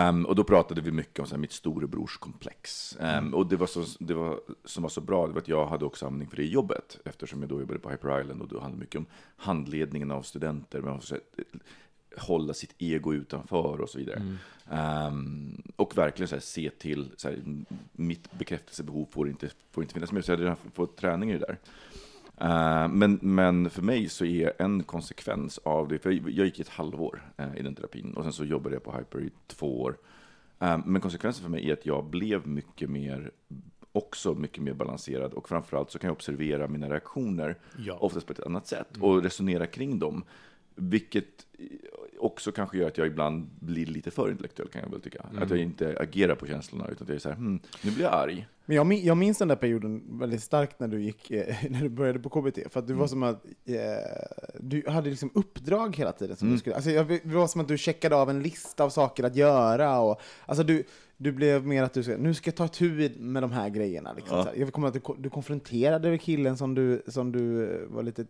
Um, och då pratade vi mycket om så här, mitt storebrorskomplex. Um, och det, var så, det var, som var så bra, det var att jag hade också användning för det i jobbet, eftersom jag då jobbade på Hyper Island och då handlade mycket om handledningen av studenter, men också, hålla sitt ego utanför och så vidare. Ehm, och verkligen så här, se till, så här, mitt bekräftelsebehov får inte, får inte finnas med, så jag hade redan fått träning i det där. Eh, men, men för mig så är en konsekvens av det, för jag jag gick ett halvår eh, i den terapin och sen så jobbade jag på Hyper i två år. Eh, men konsekvensen för mig är att jag blev mycket mer, också mycket mer balanserad och framförallt så kan jag observera mina reaktioner Ja. oftast på ett annat sätt och resonera kring dem. Vilket också kanske gör att jag ibland blir lite för intellektuell kan jag väl tycka. Att jag inte agerar på känslorna utan att jag är så här, hmm, nu blir jag arg. Men jag, min- jag minns den där perioden väldigt starkt när du, gick, eh, när du började på KBT, för att du var som att eh, du hade liksom uppdrag hela tiden. Som du skulle, alltså, jag, det var som att du checkade av en lista av saker att göra. Och, alltså, du, du blev mer att du ska, nu ska jag ta tur med de här grejerna. Liksom, Ja. Jag kommer att du, du konfronterade killen som du, som du eh, var lite...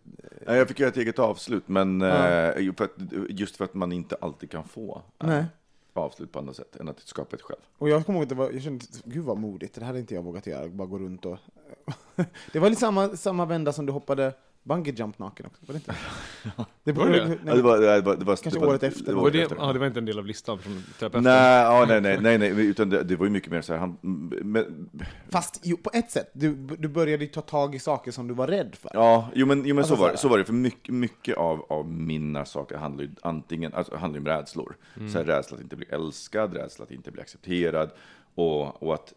Nej, Jag fick göra ett eget avslut, men Ja. eh, för att, just för att man inte alltid kan få eh, Nej. avslut på andra sätt än att skapa ett själv. Och jag kommer ihåg att det var, jag kände, gud vad modigt, det här hade inte jag vågat göra, bara gå runt och... det var lite samma, samma vända som du hoppade bungee jump naken också, var det inte? det Var det det? nej, Ja, det var, det var, det var, Kanske det var, året efter. Det Var det, året efter. ah, det var inte en del av listan från terapeuten? Nej, ja, nej, nej, nej, nej, utan det, det var ju mycket mer så här, han, men, Fast jo, på ett sätt, du, du började ju ta tag i saker som du var rädd för. Ja, jo men, jo, men Alltså så, var, så det, så var det. För mycket, mycket av, av mina saker handlar ju antingen alltså, handlar om rädslor. Så här, rädsla att inte bli älskad, rädsla att inte bli accepterad. Och, och att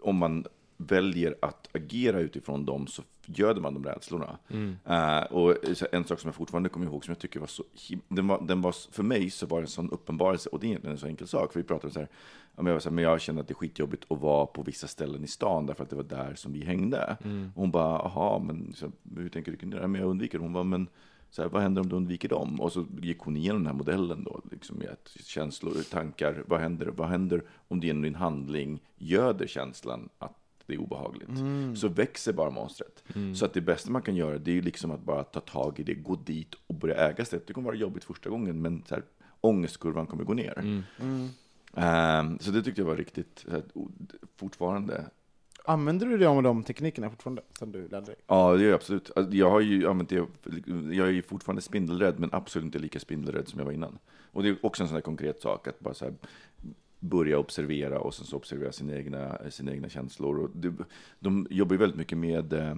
om man väljer att agera utifrån dem så göder man de rädslorna. Eh, och så en sak som jag fortfarande kommer ihåg som jag tycker var så den var, den var, För mig så var det en sån uppenbarelse, och det är egentligen en så enkel sak. För vi pratade om så här, jag, var så här, men jag kände att det är skitjobbigt att vara på vissa ställen i stan därför att det var där som vi hängde. Och hon bara, aha, men så, hur tänker du? Ja, men jag undviker. Hon bara, men så här, vad händer om du undviker dem? Och så gick hon igenom den här modellen då, liksom att känslor, tankar, vad händer, vad händer om du genom din handling göder känslan att det är obehagligt? Så växer bara monstret. Så att det bästa man kan göra, det är ju liksom att bara ta tag i det, gå dit och börja äga stället. Det kommer vara jobbigt första gången, men så här, ångestkurvan kommer gå ner. Ehm, så det tyckte jag var riktigt, så här, fortfarande, Använder du dig av de teknikerna fortfarande, som du lärde dig? Ja, det gör jag absolut. Alltså, Jag har ju använt det, jag är ju fortfarande spindelrädd, men absolut inte lika spindelrädd som jag var innan. Och det är också en sån här konkret sak, att bara så här börja observera och sen så observera sina egna, sina egna känslor. Och det, de jobbar ju väldigt mycket med eh,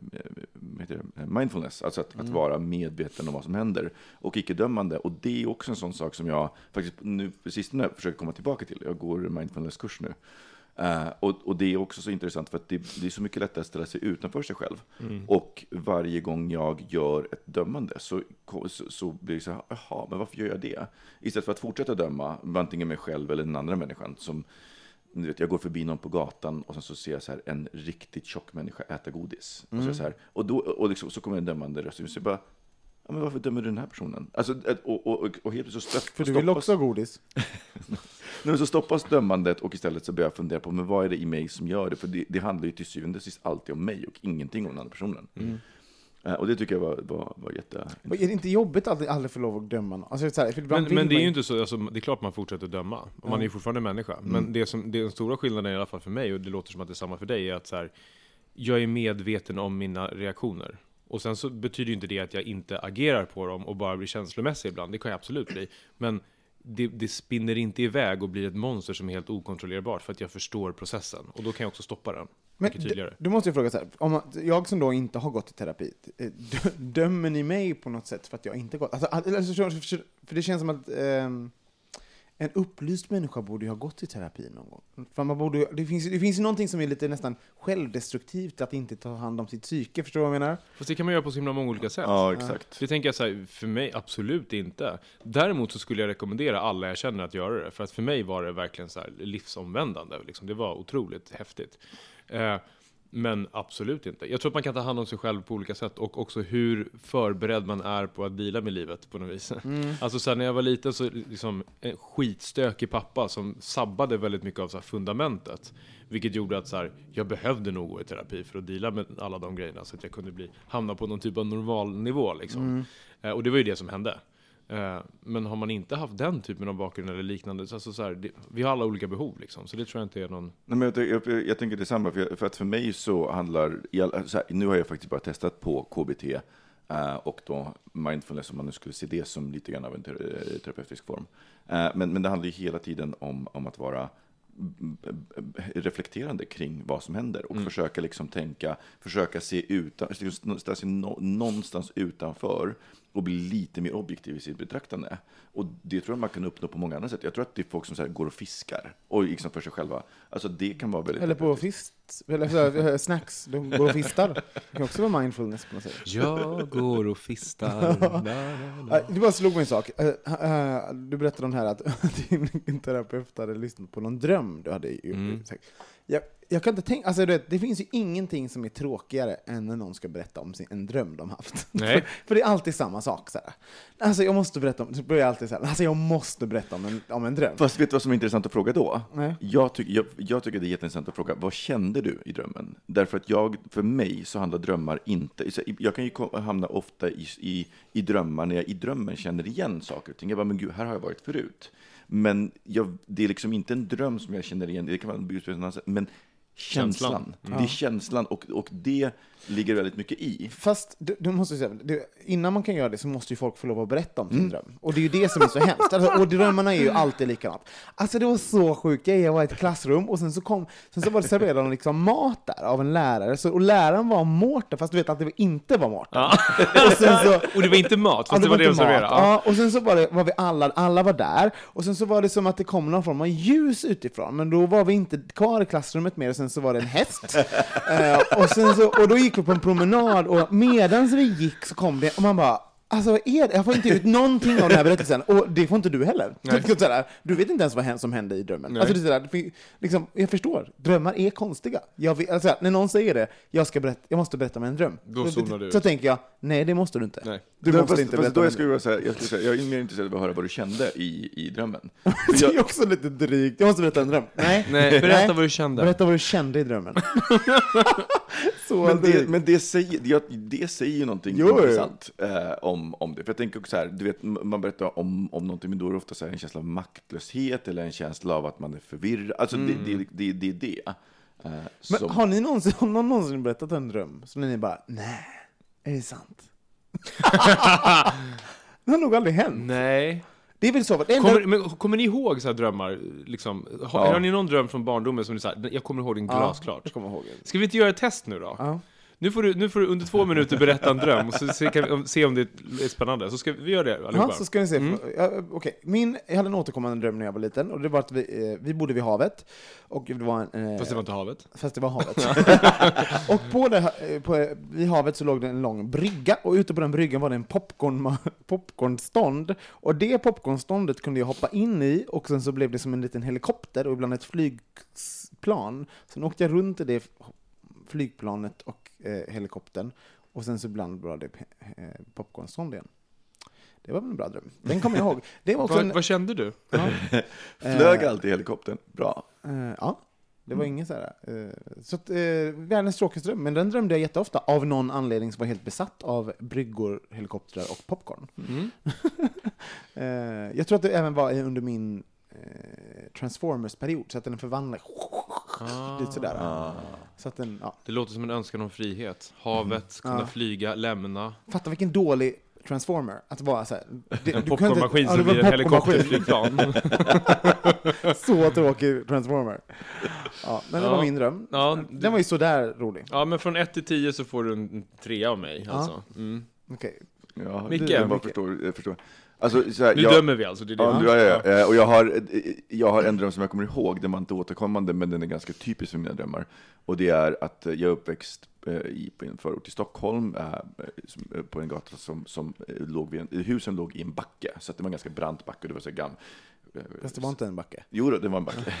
det? mindfulness, alltså att, att vara medveten om vad som händer och icke-dömande. Och det är också en sån sak som jag faktiskt nu på sistone försöker komma tillbaka till. Jag går mindfulness-kurs nu. Eh, och, och det är också så intressant för att det, det är så mycket lättare att ställa sig utanför sig själv. Och varje gång jag gör ett dömande så, så, så blir det så här, jaha, men varför gör jag det? Istället för att fortsätta döma, antingen mig själv eller den andra människan. Som, du vet, jag går förbi någon på gatan och sen så ser jag så här, en riktigt tjock människa äta godis. Och, så, jag så, här, och, då, och liksom, så kommer en dömande röst. Så jag bara, ja, men varför dömer du den här personen? Alltså, och, och, och, och helt plötsligt så stopp, För du vill stoppas- också ha godis? Nej, så stoppas dömandet och istället så börjar jag fundera på men vad är det i mig som gör det? För det, det handlar ju till syvende och sist alltid om mig och ingenting om den andra personen. Eh, och det tycker jag var, var, var jätte... Är det inte jobbigt att aldrig, få lov att döma någon? Alltså, så här, för Men, men det är ju inte så, alltså, det är klart man fortsätter döma. Och Man är ju fortfarande människa. Men det som, det är den stora skillnaden i alla fall för mig, och det låter som att det är samma för dig, är att så här, jag är medveten om mina reaktioner. Och sen så betyder ju inte det att jag inte agerar på dem och bara blir känslomässig ibland. Det kan jag absolut bli. Men det, det spinner inte iväg och blir ett monster som är helt okontrollerbart för att jag förstår processen. Och då kan jag också stoppa den. Men mycket tydligare. d- du måste ju fråga så här, om man, jag som då inte har gått i terapi, eh, dö- dömer ni mig på något sätt för att jag inte gått? Alltså, all- alltså, för- det känns som att ehm, en upplyst människa borde ju ha gått i terapi någon gång. För man borde, det, finns, det finns någonting som är lite nästan självdestruktivt, att inte ta hand om sitt psyke, förstår du vad jag menar? Fast det kan man göra på så himla många olika sätt. Ja, exakt. Det tänker jag så här, för mig absolut inte. Däremot så skulle jag rekommendera alla jag känner att göra det. För att för mig var det verkligen så här livsomvändande. Liksom. Det var otroligt häftigt. Eh, men absolut inte. Jag tror att man kan ta hand om sig själv på olika sätt och också hur förberedd man är på att dela med livet på något vis. Alltså så här, när jag var liten så liksom en skitstökig pappa som sabbade väldigt mycket av så här, fundamentet. Vilket gjorde att så här, jag behövde nog gå i terapi för att dela med alla de grejerna så att jag kunde bli, hamna på någon typ av normalnivå. Liksom. Eh, och det var ju det som hände. Eh, men har man inte haft den typen av bakgrund eller liknande, så, alltså så här, det, vi har alla olika behov liksom. Så det tror jag inte är någon... Nej, men jag, jag, jag tänker detsamma, för, jag, för att för mig så handlar, så här, nu har jag faktiskt bara testat på KBT eh, och då mindfulness, om man nu skulle se det som lite grann av en ter- terapeutisk form. Eh, men, men det handlar ju hela tiden om, om att vara reflekterande kring vad som händer och försöka liksom tänka, försöka se utan, ställa sig nå- någonstans utanför och bli lite mer objektiv i sitt betraktande. Och det tror jag man kan uppnå på många andra sätt. Jag tror att det är folk som så här går och fiskar och liksom för sig själva. Alltså det kan vara väldigt Eller på fist, eller så eh, snacks, de går och fistar. Det kan också vara mindfulness på något sätt. Jag går och fistar. Det bara slog mig en sak. Eh, eh, Du berättade om här att din terapeut hade lyssnat på någon dröm du hade. Mm. Jag, jag kan inte tänka, alltså vet, det finns ju ingenting som är tråkigare än när någon ska berätta om sin, en dröm de haft. Nej. För, för det är alltid samma sak. Så här. Alltså jag måste berätta om, så börjar jag alltid så här, alltså jag måste berätta om en, om en dröm. Fast vet du vad som är intressant att fråga då? Nej. Jag, tyck, jag, jag tycker det är jätteintressant att fråga, vad kände du i drömmen? Därför att jag, för mig så handlar drömmar inte, så jag kan ju hamna ofta i, i, i drömmar när jag i drömmen känner igen saker och ting. Jag bara, men gud, här har jag varit förut. Men jag, det är liksom inte en dröm som jag känner igen, det kan vara en men känslan. Känslan. Det är känslan och, och det ligger väldigt mycket i. Fast du, du måste säga, det, innan man kan göra det så måste ju folk få lov att berätta om sin dröm. Och det är ju det som är så hemskt. Alltså, och drömmarna är ju alltid likadant. Alltså det var så sjukt, jag var i ett klassrum och sen så, kom, sen så var det serverade de liksom mat där av en lärare. Så, och läraren var Mårten, fast du vet att det inte var Mårten. Och, sen så, Och det var inte mat, fast Ja, det var det de inte mat. serverade. Ja. Ja, och sen så var, det, var vi alla, alla var där, och sen så var det som att det kom någon form av ljus utifrån, men då var vi inte kvar i klassrummet mer, och sen så var det en häst. eh, och, sen så, och då gick vi på en promenad, och medans vi gick så kom det, och man bara Alltså vad är det? Jag får inte ut någonting av den här berättelsen, och det får inte du heller. Så sådär, Du vet inte ens vad som hände i drömmen. Nej. Alltså, det är sådär, liksom, jag förstår, drömmar är konstiga. Jag vet, alltså, när någon säger det, jag, ska berätta, jag måste berätta om en dröm. Då zonar du så ut. tänker jag, nej det måste du inte. Nej. Du måste fast, inte fast då jag skulle säga, jag, skulle säga, jag är mer intresserad av att höra vad du kände i, i drömmen. Det är jag, också lite drygt. Jag måste berätta en dröm. Nej, Nej, berätta vad du kände. Berätta vad du kände i drömmen. så men, det, men det, säger, det, det säger ju någonting Jo, intressant eh, om, om det. För jag tänker också så här, du vet, man berättar om, om någonting, men då är det ofta så här en känsla av maktlöshet eller en känsla av att man är förvirrad. Alltså det, det, det, det är det. Eh, Men som- har ni någonsin, har någon någonsin berättat en dröm? Så ni bara, nej, är det sant? det har nog aldrig hänt. Nej. Det är väl så, det enda, Kommer, men, kommer ni ihåg så här drömmar? Liksom? Har, Ja. har ni någon dröm från barndomen som ni säger, jag kommer ihåg den glasklart? jag kommer ihåg. Ska vi inte göra ett test nu då? Ja. Nu, får du, nu får du under två minuter berätta en dröm, och så se, kan vi, om- se om det är spännande. Så ska vi göra det allihopa. Ja, så ska ni se. Ja, Okej, Min, jag hade en återkommande dröm när jag var liten, och det var att vi, eh, vi bodde vid havet. Och det var en, eh, Fast det var inte havet. Fast det var havet. och på det, eh, på, vid havet så låg det en lång brygga, och ute på den bryggan var det en popcorn, popcornstånd. Och det popcornståndet kunde jag hoppa in i, och sen så blev det som en liten helikopter, och ibland ett flygplan. Sen åkte jag runt i det flygplanet och eh, helikoptern, och sen så ibland var det eh, popcornstånd igen. Det var väl en bra dröm. Den kommer jag ihåg. Det var också Vad, en, vad kände du? ja, Flög alltid helikoptern? Bra. Eh, ja, det var ingen så här. eh, så att, eh, världens tråkigaste dröm, men den drömde jag jätteofta av någon anledning som var helt besatt av bryggor, helikoptrar och popcorn. Mm. Eh, jag tror att det även var under min eh, Transformers-period, så att den förvandlade Ah. lite sådär. Så att den, ja. Det låter som en önskan om frihet. Havet, kunna Ja. flyga, lämna. Fatta vilken dålig Transformer, att vara så här. Det- En du kan inte- popcornmaskin som blir en helikopterflygplan. Så tråkig Transformer. Ja, men det Ja. var min dröm. Ja, Den var ju sådär rolig. Ja, men från 1 till 10 så får du en trea av mig. Ja. Alltså. Mm. Okej. Ja, Micke, jag förstår. Jag förstår. Alltså, så här, Nu jag, dömer vi alltså, det är det. Ja, du- ja, ja, ja. Eh, Och jag har, jag har en dröm som jag kommer ihåg, den var inte återkommande, men den är ganska typisk för mina drömmar. Och det är att jag är uppväxt eh, i, på en förort till Stockholm, eh, eh, på en gata som, som eh, låg vid en, husen låg i en backe, så att det var en ganska brant backe, och det var så gam, eh, Fast det var inte en backe. Jo, det var en backe.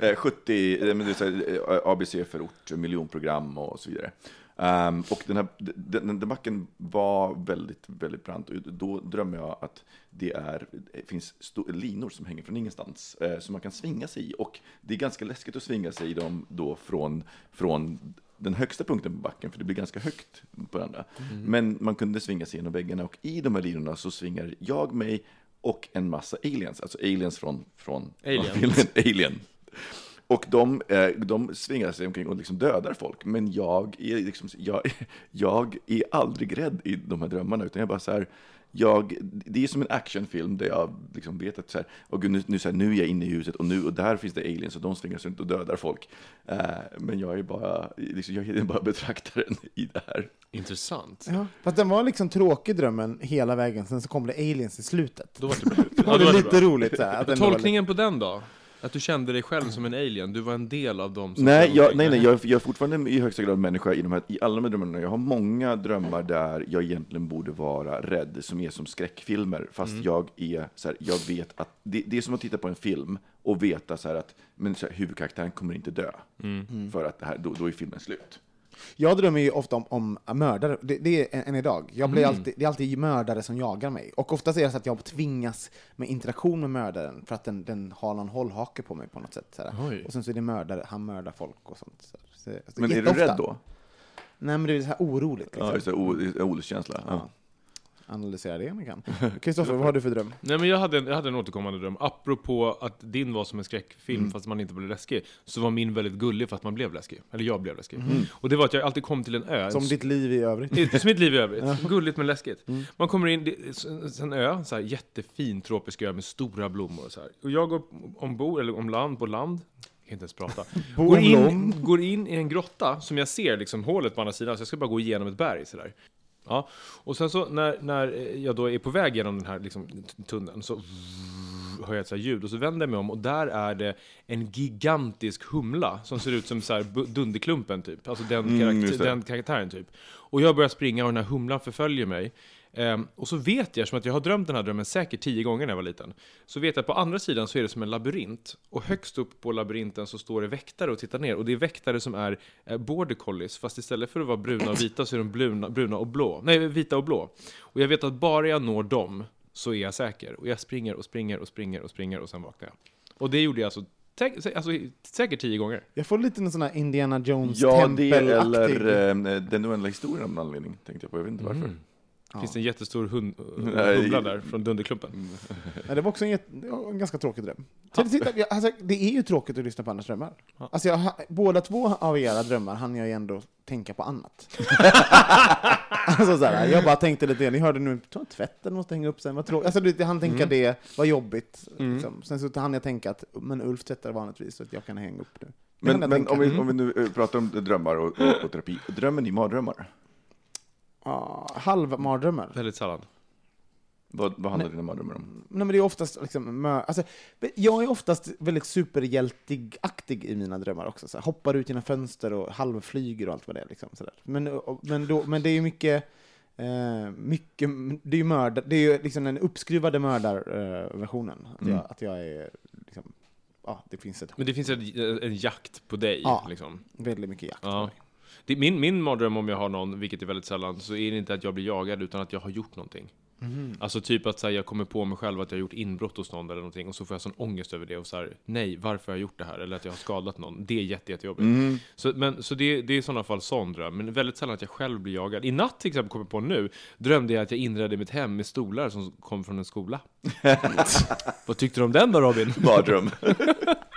Eh, 70, eh, men det är så här, eh, ABC-förort, miljonprogram och så vidare. Ehm, och den här den, den, backen var väldigt, väldigt brant. Och då drömmer jag att det är, det finns linor som hänger från ingenstans, eh, som man kan svinga sig i. Och det är ganska läskigt att svinga sig i dem då från, från den högsta punkten på backen, för det blir ganska högt på den andra. Men man kunde svinga sig genom väggarna, och i de här linorna så svingar jag mig och en massa aliens, alltså aliens från, från Aliens. från filmen Alien. Och de, eh, de svingar sig omkring och liksom dödar folk, men jag är, liksom, jag, jag är aldrig rädd i de här drömmarna, utan jag bara så här, jag, det är som en actionfilm där jag liksom vet att så här, och nu, nu, så här, nu är jag inne i huset och, nu, och där finns det aliens och de svingar sig runt och dödar folk. Eh, men jag är bara, liksom, jag är bara betraktaren i det här. Intressant. Ja. Fast den var liksom tråkig drömmen hela vägen, sen så kom det aliens i slutet. Då var det bra. Då var det lite roligt. Så här, tolkningen på den då? Att du kände dig själv som en alien? Du var en del av dem som Nej, jag, nej, nej jag, jag är fortfarande i högsta grad människa i, de här, i alla de här drömmarna. Jag har många drömmar där jag egentligen borde vara rädd, som är som skräckfilmer, fast jag är så här, jag vet att det, det är som att titta på en film och veta så här att men så här, huvudkaraktären kommer inte dö, för att det här, då, då är filmen slut. Jag drömmer ju ofta om, om mördare, det, det är än idag. Jag blir alltid, det är alltid mördare som jagar mig. Och oftast är det så att jag tvingas med interaktion med mördaren för att den, den har någon hållhake på mig på något sätt. Så här. Oj. Och sen så är det mördare, han mördar folk och sånt. Så, så, så Men är du rädd då? Nej, men det är så här oroligt. Liksom. Ja, just det, o- det är olustkänsla. Ja. Analysera det om ni kan. Kristoffer, vad har du för dröm? Nej men jag hade, en, jag hade en återkommande dröm. Apropå att din var som en skräckfilm Mm. fast man inte blev läskig, så var min väldigt gullig fast man blev läskig. Eller jag blev läskig. Mm. Och det var att jag alltid kom till en ö. Som ditt liv i övrigt? Som mitt liv i övrigt. Gulligt men läskigt. Mm. Man kommer in, är en ö, så här, jättefin tropisk ö med stora blommor och så här. Och jag går ombord, eller om land, på land, kan inte ens prata. Går, in, går in i en grotta som jag ser liksom hålet på andra sidan, så jag ska bara gå igenom ett berg sådär. Ja, och sen så när, när jag då är på väg genom den här liksom, tunneln så hör jag ett så ljud och så vänder jag mig om och där är det en gigantisk humla som ser ut som så här Dunderklumpen typ. Alltså den, Mm, karakt- just det. den karaktären typ. Och jag börjar springa och den här humlan förföljer mig. Ehm, och så vet jag, som att jag har drömt den här drömmen säkert tio gånger när jag var liten, så vet jag att på andra sidan så är det som en labyrint. Och högst upp på labyrinten så står det väktare och tittar ner. Och det är väktare som är eh, border collies, fast istället för att vara bruna och vita så är de bruna, bruna och blå. Nej, vita och blå. Och jag vet att bara jag når dem så är jag säker. Och jag springer och springer och springer och springer och sen vaknar jag. Och det gjorde jag alltså, alltså säkert tio gånger. Jag får lite en sån här Indiana Jones Ja, det tempelaktig... eller eh, Den oändliga historien av någon anledning, tänkte jag på. Jag vet inte varför. Mm. Finns det en jättestor hund, Nej. humla där från Dunderklumpen? Ja, det var också en, en ganska tråkig dröm. Så, titta, jag- alltså, det är ju tråkigt att lyssna på andras drömmar. Alltså, jag, båda två av era drömmar hann jag ju ändå tänka på annat. alltså, så här, jag bara tänkte lite, ni hörde nu, tvätten måste hänga upp sen, vad tråkigt. Alltså, du hann tänka det, vad jobbigt. Liksom. Sen så hann jag tänka att, men Ulf tvättar vanligtvis, så att jag kan hänga upp hann Men, men om, vi, om vi nu eh, pratar om drömmar och, och, och terapi. Drömmer ni mardrömmar? Halvmardrömmar. Väldigt sällan. Vad, vad handlar dina mardrömmar om? Nej, men det är oftast liksom, alltså, jag är oftast väldigt superhjältig-aktig i mina drömmar också. Så här, hoppar ut genom fönster och halvflyger och allt vad det är. Liksom, så där. Men, och- men, då, men det är ju mycket, eh, mycket det är ju mördar, det är ju liksom den uppskruvade mördarversionen. att, Mm. jag, att jag är, liksom, ja, det finns ett Men det finns en, en jakt på dig. Ja. Liksom. väldigt mycket jakt. på Ja. mig. Det, min, min mardröm om jag har någon, vilket är väldigt sällan, så är det inte att jag blir jagad utan att jag har gjort någonting. Mhm. Alltså typ att så här, jag kommer på mig själv att jag har gjort inbrott hos någon eller någonting och så får jag sån ångest över det och så här, nej, varför har jag gjort det här? Eller att jag har skadat någon. Det är jätte, jättejobbigt. Mm. Så, men, så det, det är i sådana fall sån dröm, men väldigt sällan att jag själv blir jagad. I natt till exempel, kommer jag på nu, drömde jag att jag inredde mitt hem med stolar som kom från en skola. Vad tyckte du om den då Robin? Mardröm.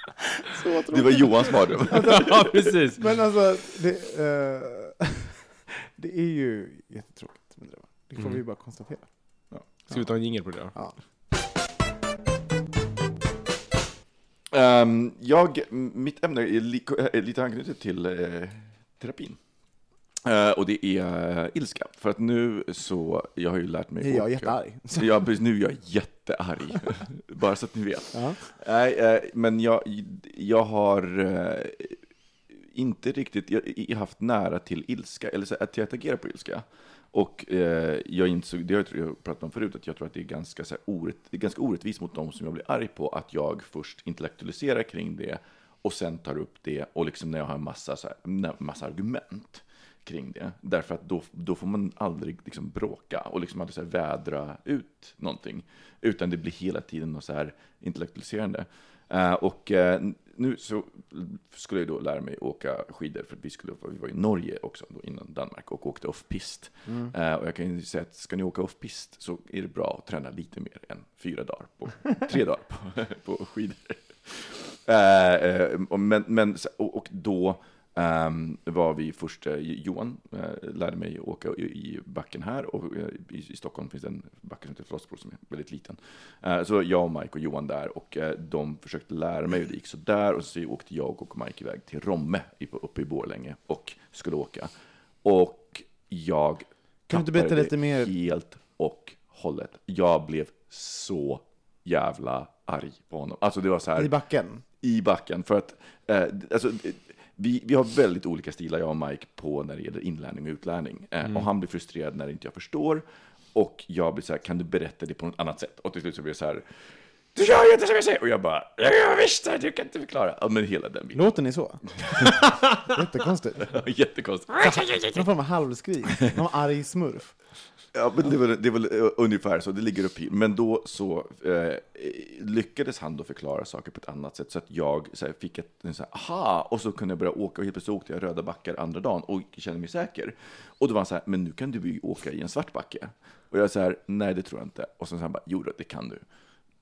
det var Johans mardröm. ja, precis. Men alltså, det, eh, det är ju jättetråkigt med drömmar. Det får Mm. vi bara konstatera. Ska vi ta en jingel på det då? Ja. Ehm, jag, mitt ämne är, li, är lite anknutet till eh, terapin. Eh, och det är eh, ilska. För att nu så, jag har ju lärt mig... Är jag åka- jättearg. Ja, precis, nu är jag jättearg. Bara så att ni vet. Nej, eh, men jag, jag har inte riktigt, jag, jag haft nära till ilska, eller så att jag agerar på ilska. Och jag insåg, det har jag pratat om förut, att jag tror att det är ganska, så här, orätt, det är ganska orättvist mot dem som jag blir arg på, att jag först intellektualiserar kring det och sen tar upp det och liksom när jag har en massa, så här, massa argument kring det. Därför att då, då får man aldrig liksom bråka och liksom aldrig så vädra ut någonting. Utan det blir hela tiden något så här intellektualiserande. Eh, och eh, nu så skulle jag då lära mig åka skidor för att vi, skulle, vi var i Norge också då innan Danmark och åkte off-pist. Eh, och jag kan ju säga att ska ni åka off-pist så är det bra att träna lite mer än fyra dagar på, tre dagar på, på skidor. Men, men, och, och då ehm, var vi först, eh, Johan eh, lärde mig åka i, i backen här och eh, i, i Stockholm finns det en backe som heter Flossbro som är väldigt liten. Eh, så jag och Mike och Johan där och de försökte lära mig och det gick så där och så åkte jag och Mike iväg till Romme i- uppe i Borlänge och skulle åka. Och jag Kan du berätta lite mer? helt och hållet. Jag blev så jävla arg på honom. Alltså det var så här I backen? i backen. För att eh, alltså, vi, vi har väldigt olika stilar, jag och Mike, på när det gäller inlärning och utlärning. Eh, Och han blir frustrerad när inte jag förstår. Och jag blir så här, kan du berätta det på något annat sätt? Och till slut så blir det så här, Du gör ju inte som jag säger! Och jag bara, jag visste, du kan inte förklara. Ja, men hela den biten. Låter ni så? Jättekonstigt. Jättekonstigt. Någon form av halvskrik. Någon arg smurf. Ja, men det var, det var eh, ungefär så, det ligger upp i. Men då så eh, lyckades han då förklara saker på ett annat sätt så att jag så här, fick ett, så här, aha, och så kunde jag börja åka och helt plötsligt åkte jag röda backar andra dagen och kände mig säker. Och då var han så här, men nu kan du ju åka i en svart backe. Och jag så här, nej det tror jag inte. Och så sa han bara, jo det kan du.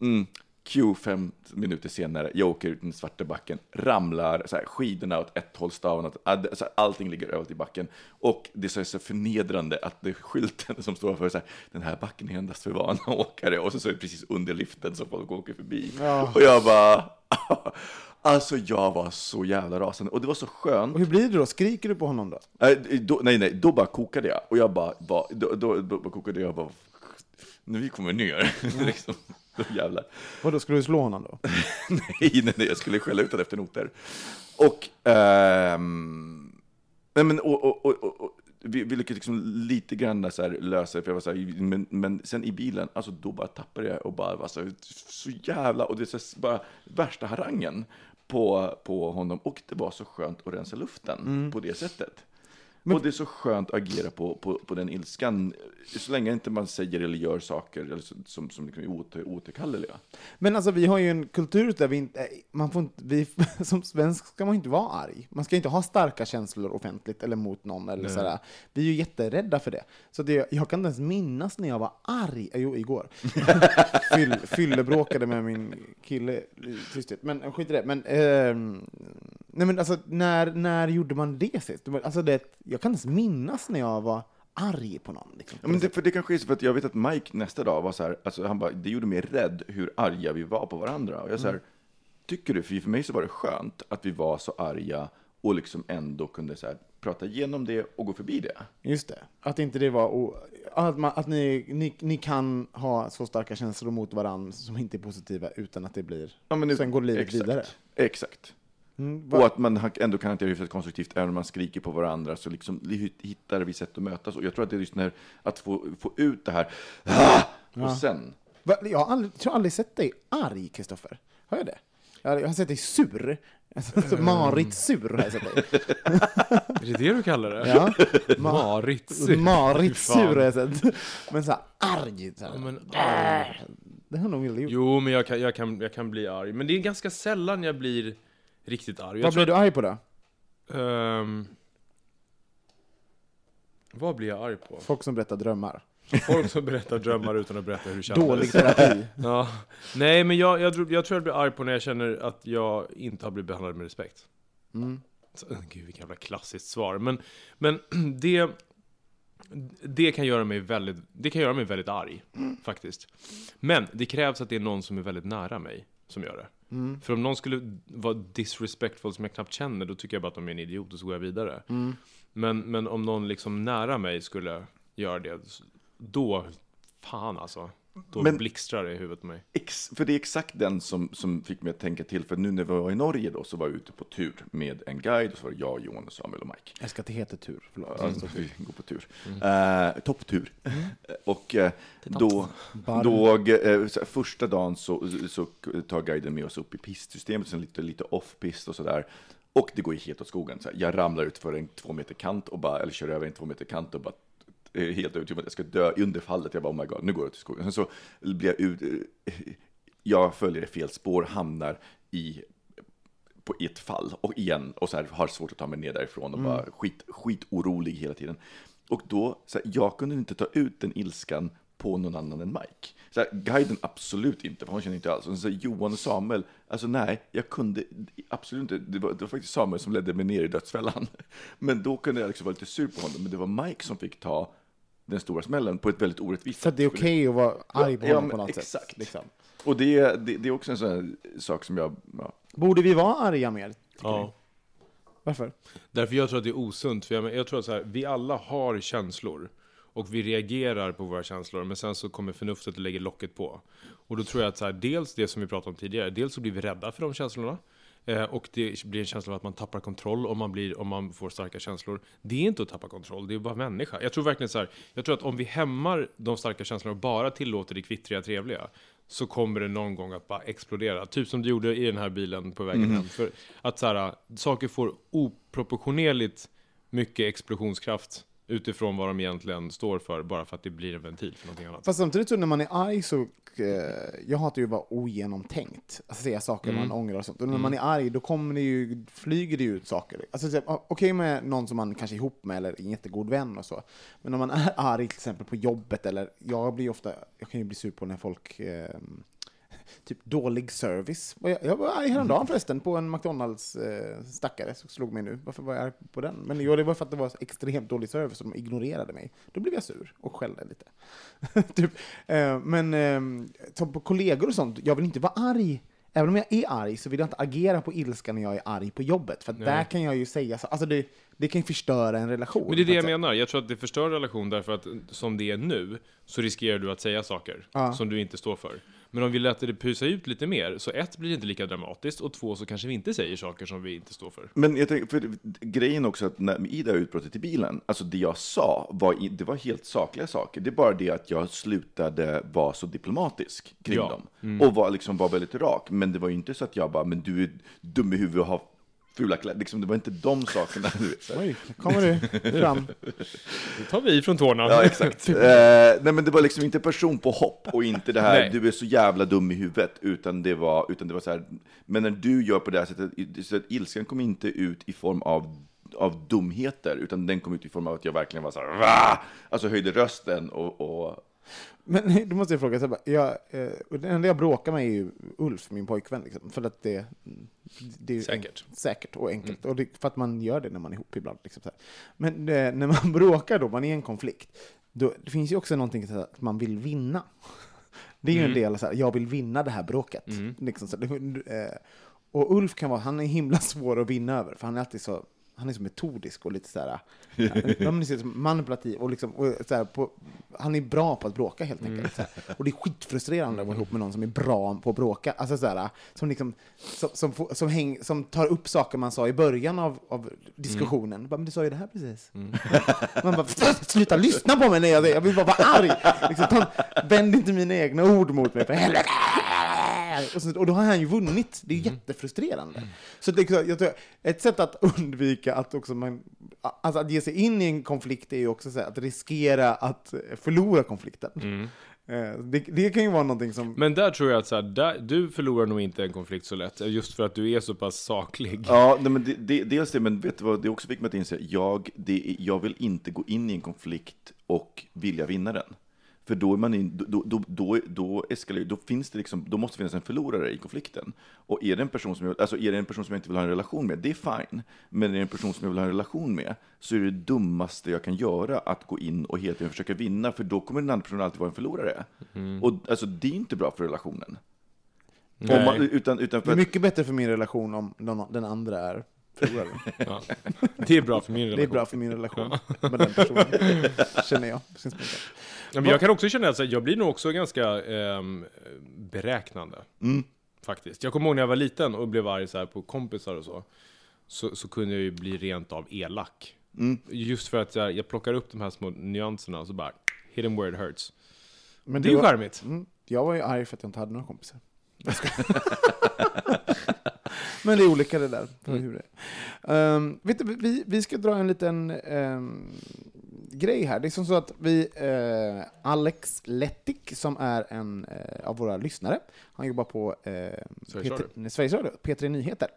Mm. Q fem minuter senare, jag åker ut i den svarta backen, ramlar, så här, skidorna åt ett håll, staven åt, det- så här, allting ligger överallt i backen. Och det är så, så förnedrande att det är skylten som står för så här, den här backen är endast för vana åkare, och så, så är det precis under liften som folk åker förbi. Och jag bara, alltså jag var så jävla rasande, och det var så skönt. Och hur blir det då? Skriker du på honom då? Nej, då, nej, nej, då bara kokade jag. Och jag bara, bara då, då, då bara kokade jag bara, när vi kommer ner, liksom, då jävlar. Vadå, ska du slå honom då? nej, nej, nej, jag skulle skälla ut honom efter noter. Och, ehm, nej men, och, och, och, och, vi, vi lyckades liksom lite grann så här lösa det, för jag var så här, men, men sen i bilen, alltså då bara tappade jag och bara var så, så jävla, och det är så bara värsta harangen på, på honom. Och det var så skönt att rensa luften på det sättet. Och det är så skönt att agera på, på, på den ilskan, så länge inte man säger eller gör saker eller som, som, som liksom är åter, återkalleliga. Men alltså vi har ju en kultur där vi inte, eh, man får inte, vi, som svensk ska man inte vara arg. Man ska inte ha starka känslor offentligt eller mot någon eller sådär. Vi är ju jätterädda för det. Så det, jag kan inte ens minnas när jag var arg, eh, jo igår. Fyll, fyllebråkade med min kille i tysthet. Men skit i det. Men, ehm, nej men alltså när, när gjorde man det sist? Alltså det, jag kan inte ens minnas när jag var arg på någon. Liksom. Ja, men det, för det kanske är så för att jag vet att Mike nästa dag var så här, alltså han bara, det gjorde mig rädd hur arga vi var på varandra. Och jag så här, tycker du? För för mig så var det skönt att vi var så arga och liksom ändå kunde så här, prata igenom det och gå förbi det. Just det. Att inte det var... o- Att, man, att ni, ni, ni kan ha så starka känslor mot varandra som inte är positiva utan att det blir... Ja, men nu- Sen går livet exakt, vidare. Exakt. Mm, Och att man ändå kan hantera hyfsat konstruktivt, även om man skriker på varandra, så liksom li- hittar vi sätt att mötas. Och jag tror att det är just när, att få, få ut det här, ah! och sen, va, jag har aldrig, tror aldrig sett dig arg, Kristoffer. Har jag det? Jag har, sett dig sur. Alltså, Marit sur har jag sett dig. Är det det du kallar det? Ja. Marit. Marit Fy fan. sur har jag sett. Men så här arg. Så här. Ja, men, Det har nog Wille gjort. jo, men jag kan, jag, kan, jag kan bli arg. Men det är ganska sällan jag blir riktigt arg. Jag Vad blir du arg på då? Ehm, vad blir jag arg på? Folk som berättar drömmar. Folk som berättar drömmar utan att berätta hur det kändes. Dålig terapi. Ja. Nej, men jag, jag, tror- jag tror jag blir arg på när jag känner att jag inte har blivit behandlad med respekt. Mm. Så, gud, vilket jävla klassiskt svar. Men, men det, det, kan göra mig väldigt, det kan göra mig väldigt arg, faktiskt. Men det krävs att det är någon som är väldigt nära mig som gör det. För om någon skulle vara disrespectful som jag knappt känner, då tycker jag bara att de är en idiot och så går jag vidare. Men, men om någon liksom nära mig skulle göra det, då, fan alltså. Då Men- blixtrar det i huvudet på mig. Ex, för det är exakt den som, som fick mig att tänka till, för nu när vi var i Norge då, så var jag ute på tur med en guide, och så var det jag, Johan, Samuel och Mike. Jag ska att det heter tur. Förlåt. Ja, vi går på tur. Eh, topptur. Och eh, då, då här, första dagen så, så tar guiden med oss upp i pistsystemet, sen lite, lite off-pist och sådär. Och det går ju helt åt skogen. Så här, jag ramlar ut för en två meter kant, och bara, eller kör över en två meter kant och bara helt övertygad om att jag ska dö under fallet. Jag bara, oh my god, nu går det åt skogen. Sen så blir jag ut, eh, jag följer fel spår, hamnar i på ett fall och igen och så här, har svårt att ta mig ner därifrån och bara skit, skitorolig hela tiden. Och då, så här, jag kunde inte ta ut den ilskan på någon annan än Mike. Så här, guiden absolut inte, för hon känner inte alls. Och så här, Johan och Samuel, alltså nej, jag kunde absolut inte. Det var, det var faktiskt Samuel som ledde mig ner i dödsfällan. Men då kunde jag liksom vara lite sur på honom, men det var Mike som fick ta den stora smällen på ett väldigt orättvist Så att det är okej att vara arg på Ja, honom på något exakt. sätt. Liksom. Och det, det, det är också en sån här sak som jag, ja, Borde vi vara arga mer? tycker ni? Ja. Varför? Därför jag tror att det är osunt. För jag, jag tror att så här, vi alla har känslor. Och vi reagerar på våra känslor, men sen så kommer förnuftet och lägger locket på. Och då tror jag att så här, dels det som vi pratade om tidigare, dels så blir vi rädda för de känslorna. Eh, och det blir en känsla av att man tappar kontroll om man, blir, om man får starka känslor. Det är inte att tappa kontroll, det är bara människa. Jag tror verkligen så här, jag tror att om vi hämmar de starka känslorna och bara tillåter det kvittriga, trevliga, så kommer det någon gång att bara explodera. Typ som du gjorde i den här bilen på vägen hem. För att så här, saker får oproportionerligt mycket explosionskraft utifrån vad de egentligen står för, bara för att det blir en ventil för någonting annat. Fast samtidigt så när man är arg så, eh, jag hatar ju att vara ogenomtänkt, alltså säga saker man ångrar och sånt. Och när man är arg då kommer det ju, flyger det ju ut saker. Alltså, så- Okej med någon som man kanske är ihop med eller en jättegod vän och så. Men om man är arg till exempel på jobbet eller, jag blir ofta, jag kan ju bli sur på när folk eh, typ dålig service. Jag, jag var arg häromdagen förresten på en McDonalds eh, som slog mig nu. Varför var jag arg på den? Men jo, det var för att det var extremt dålig service och de ignorerade mig. Då blev jag sur och skällde lite. typ. eh, men eh, på kollegor och sånt, jag vill inte vara arg. Även om jag är arg så vill jag inte agera på ilska när jag är arg på jobbet. För där kan jag ju säga så, alltså det, det kan ju förstöra en relation. Men det är det jag menar. Jag tror att det förstör relation därför att som det är nu så riskerar du att säga saker Ja. som du inte står för. Men om vi låter det pysa ut lite mer, så ett blir det inte lika dramatiskt och två så kanske vi inte säger saker som vi inte står för. Men jag tänker, för grejen också att när, i det här utbrottet i bilen, alltså det jag sa, var, det var helt sakliga saker. Det är bara det att jag slutade vara så diplomatisk kring Ja. dem. Och var, liksom, var väldigt rak. Men det var ju inte så att jag bara, men du är dum i huvudet och har fula kläder. Liksom, det var inte de sakerna. Du vet. Oj, kommer du fram. Det tar vi från tårna. Ja, exakt. eh, nej, men det var liksom inte person på hopp och inte det här, Nej. du är så jävla dum i huvudet, utan det var, utan det var så här, men när du gör på det här sättet, så att ilskan kom inte ut i form av av dumheter, utan den kom ut i form av att jag verkligen var så här, "Va?" alltså höjde rösten och, och Men då måste jag fråga, så här, bara, jag, eh, det enda jag bråkar med är ju Ulf, min pojkvän. Liksom, för att det, det är Säkert. en- säkert och enkelt. Och det, för att man gör det när man är ihop ibland. Liksom. Men eh, när man bråkar då, man är i en konflikt, då, det finns ju också någonting så här, att man vill vinna. Det är ju en del så här, jag vill vinna det här bråket. Liksom, så, eh, och Ulf kan vara, han är himla svår att vinna över, för han är alltid så han är så metodisk och lite så här, som manipulativ och liksom, och så här, på, han är bra på att bråka helt enkelt. Här. Och det är skitfrustrerande att vara ihop med någon som är bra på att bråka. Alltså så här, som, liksom, som, som, som, häng, som tar upp saker man sa i början av, av diskussionen. Bara, men du sa ju det här precis. Man bara, sluta lyssna på mig när jag, jag vill bara vara arg. Liksom, vänd inte mina egna ord mot mig för helvete. Och, så, och då har han ju vunnit. Det är ju jättefrustrerande. Så det, jag tror, ett sätt att undvika att också man, alltså att ge sig in i en konflikt är ju också så här, att riskera att förlora konflikten. Eh, Det, det kan ju vara någonting som... Men där tror jag att så här, där, du förlorar nog inte en konflikt så lätt, just för att du är så pass saklig. Ja, nej, men det, det, dels det, men vet du vad, det också fick mig att inse, jag, det, jag vill inte gå in i en konflikt och vilja vinna den. För då, är man in, då, då, då, då eskalerar då finns det liksom, då måste det finnas en förlorare i konflikten. Och är det en person som jag, alltså är det en person som jag inte vill ha en relation med, det är fine. Men är det en person som jag vill ha en relation med, så är det dummaste jag kan göra att gå in och hela tiden försöka vinna, för då kommer den andra personen alltid vara en förlorare. Och alltså, det är inte bra för relationen. Man, utan, utan Det för är att, mycket bättre för min relation om den andra är förlorare. Ja. Det är bra för min relation. Det är bra för min relation med den personen, känner jag. Men jag kan också känna att jag blir nog också ganska ehm, beräknande. Faktiskt. Jag kommer ihåg när jag var liten och blev arg så på kompisar och så. Så, så kunde jag ju bli rent av elak. Just för att jag, jag plockar upp de här små nyanserna och så bara where it hurts. Men Det är ju charmigt. Mm, jag var ju arg för att jag inte hade några kompisar. Men det är olika det där. för Hur det. Ehm, vet du, vi, vi ska dra en liten ehm, grej här. Det är som så att vi, eh, Alex Lettik, som är en eh, av våra lyssnare, han jobbar på eh, Sveriges Radio. P3, Sveriges Radio, P3 Nyheter.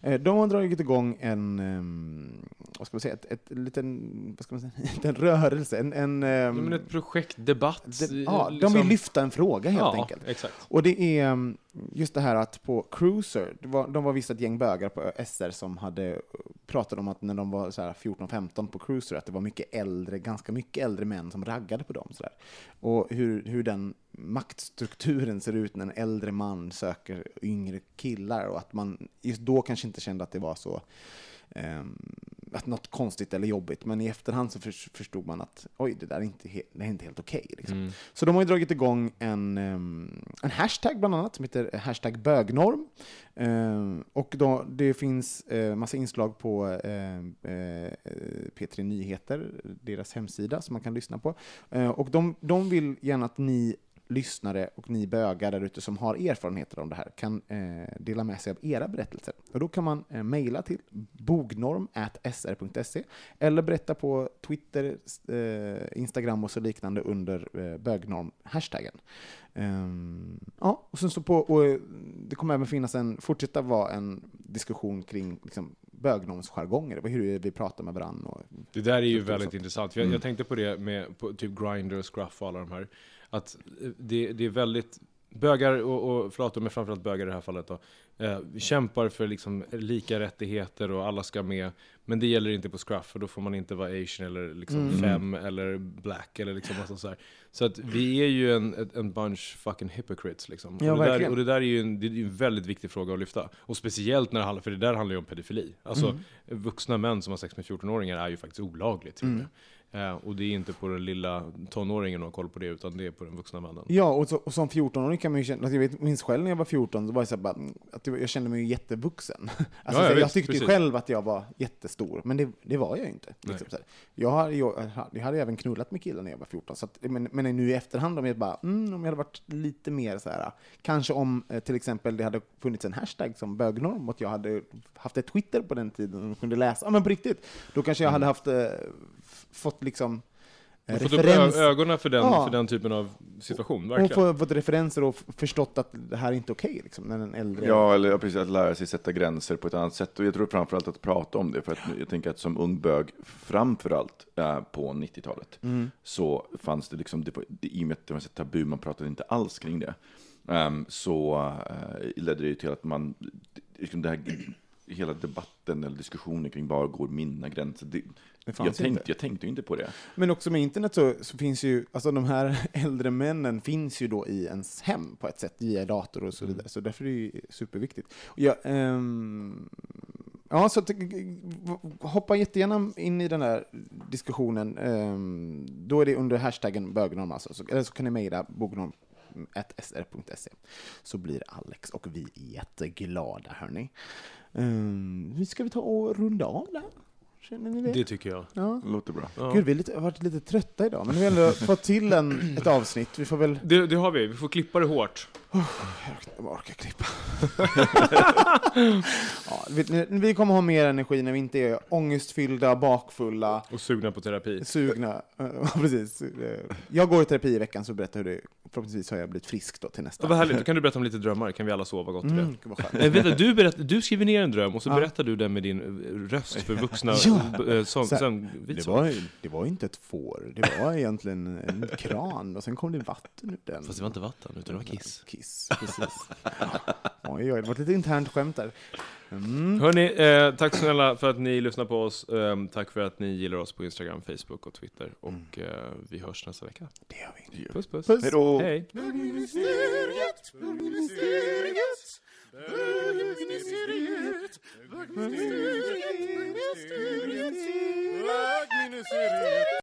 Eh, de har dragit igång en, ehm, vad ska man säga, ett, ett liten, vad ska man säga, en rörelse. En, en, Ja, ehm, men ett projekt, debatt. det, ja, de liksom. vill lyfta en fråga helt ja, enkelt. exakt. Och det är um, just det här att på Cruiser, var, de var visst ett gäng bögar på SR som hade uh, pratat om att när de var så här 14-15 på Cruiser, att det var mycket äldre, ganska mycket äldre män som raggade på dem. Så där. Och hur, hur den maktstrukturen ser ut när en äldre man söker yngre killar och att man just då kanske inte kände att det var så ehm, att något konstigt eller jobbigt, men i efterhand så för, förstod man att oj, det där är inte, he, det är inte helt okej. liksom. Mm. Så de har ju dragit igång en, ehm, en hashtag bland annat som heter hashtag bögnorm. Ehm, och då, det finns eh, massa inslag på ehm, eh, P3 Nyheter, deras hemsida, som man kan lyssna på. Eh, och de, de vill gärna att ni lyssnare och ni bögar där ute som har erfarenheter om det här kan eh, dela med sig av era berättelser. Och då kan man eh, mejla till bognorm.sr.se eller berätta på Twitter, eh, Instagram och så liknande under eh, bögnorm-hashtaggen. Ehm, ja, och sen så på, och eh, det kommer även finnas en, fortsätta vara en diskussion kring liksom, bögnormsjargonger, hur vi pratar med varandra. Och, Det där är ju väldigt intressant. Jag, Mm. jag tänkte på det med på typ Grindr och Scruff och alla de här. Att eh, det, det är väldigt, bögar och, och flator, men framförallt bögar i det här fallet då, eh, kämpar för liksom lika rättigheter och alla ska med. Men det gäller inte på Scruff, för då får man inte vara asian eller liksom Mm. fem eller black eller liksom massa så här. Så att vi är ju en, en bunch fucking hypocrites liksom. Ja, och, det där, och det där är ju en, det är en väldigt viktig fråga att lyfta. Och speciellt när det handlar, för det där handlar ju om pedofili. Alltså Mm. vuxna män som har sex med 14-åringar är ju faktiskt olagligt Mm. Eh, och det är inte på den lilla tonåringen att ha koll på det, utan det är på den vuxna mannen. Ja, och, så, och som 14-åring kan man ju känna, alltså jag vet, minns själv när jag var 14, så var jag så bara, mm, att jag jag kände mig jättevuxen. Alltså, Ja, jag visst, tyckte ju själv att jag var jättestor, men det, det var jag ju inte. Liksom. Jag, har, jag, jag hade även knullat med killar när jag var 14, så att, men, men nu i efterhand, om jag bara, mm, om jag hade varit lite mer så här, kanske om eh, till exempel det hade funnits en hashtag som bögnorm, och jag hade haft ett Twitter på den tiden och kunde läsa, ja men på riktigt, då kanske jag hade haft, eh, fått liksom eh, får upp referens- ö- ögonen för den, Ja. för den typen av situation, och verkligen. få, fått referenser och förstått att det här är inte okej, liksom, när en äldre... Ja, eller precis, att lära sig sätta gränser på ett annat sätt. Och jag tror framförallt att prata om det, för att jag tänker att som ung bög, framförallt eh, på 90-talet, Mm. så fanns det liksom, det, det, i och med att det var så tabu, man pratade inte alls kring det, Ehm, så eh, ledde det ju till att man, liksom det här, hela debatten eller diskussionen kring var går mina gränser, det, Det fanns jag, tänkte, inte. jag tänkte ju inte på det. Men också med internet så, så finns ju, alltså de här äldre männen finns ju då i ens hem på ett sätt, via dator och så vidare. Så därför är det ju superviktigt. Jag, ehm, ja, så hoppa jättegärna in i den här diskussionen. ehm, då är det under hashtaggen bögnorm alltså. Så, eller så kan ni mejla bognorm.sr.se så blir Alex och vi jätteglada hörni. Um, ska vi ta och runda av där? Känner ni det? Det tycker jag. Ja. Låter bra. Ja. Gud, vi lite, har varit lite trötta idag, men vi har ändå fått till en, ett avsnitt. Vi får väl... Det, det har vi, vi får klippa det hårt. Jag orkar klippa. ja, vi, vi kommer ha mer energi när vi inte är ångestfyllda, bakfulla, Och sugna på terapi. sugna. Ja, precis. Jag går i terapi i veckan, så berättar hur det... Förhoppningsvis har jag blivit frisk då till nästa. Ja, vad härligt, då kan du berätta om lite drömmar, kan vi alla sova gott det. Mm, skönt. Eh, vet du, du, berätt, du skriver ner en dröm och så Ja. berättar du den med din eh, röst för vuxna Ja. eh, sång, Så här, sång, Det var, det var inte ett får, det var egentligen en kran och sen kom det vatten ur den. Fast det var inte vatten, utan det var kiss. Kiss, precis. Oj, oj, det var ett litet internt skämt där. Mm. Hörni, eh, tack snälla för att ni lyssnar på oss. Eh, tack för att ni gillar oss på Instagram, Facebook och Twitter. Och eh, vi hörs nästa vecka. Det gör vi. Puss puss. Puss. Hej då! Hej. Bögministeriet, bögministeriet, bögministeriet, bögministeriet, bögministeriet.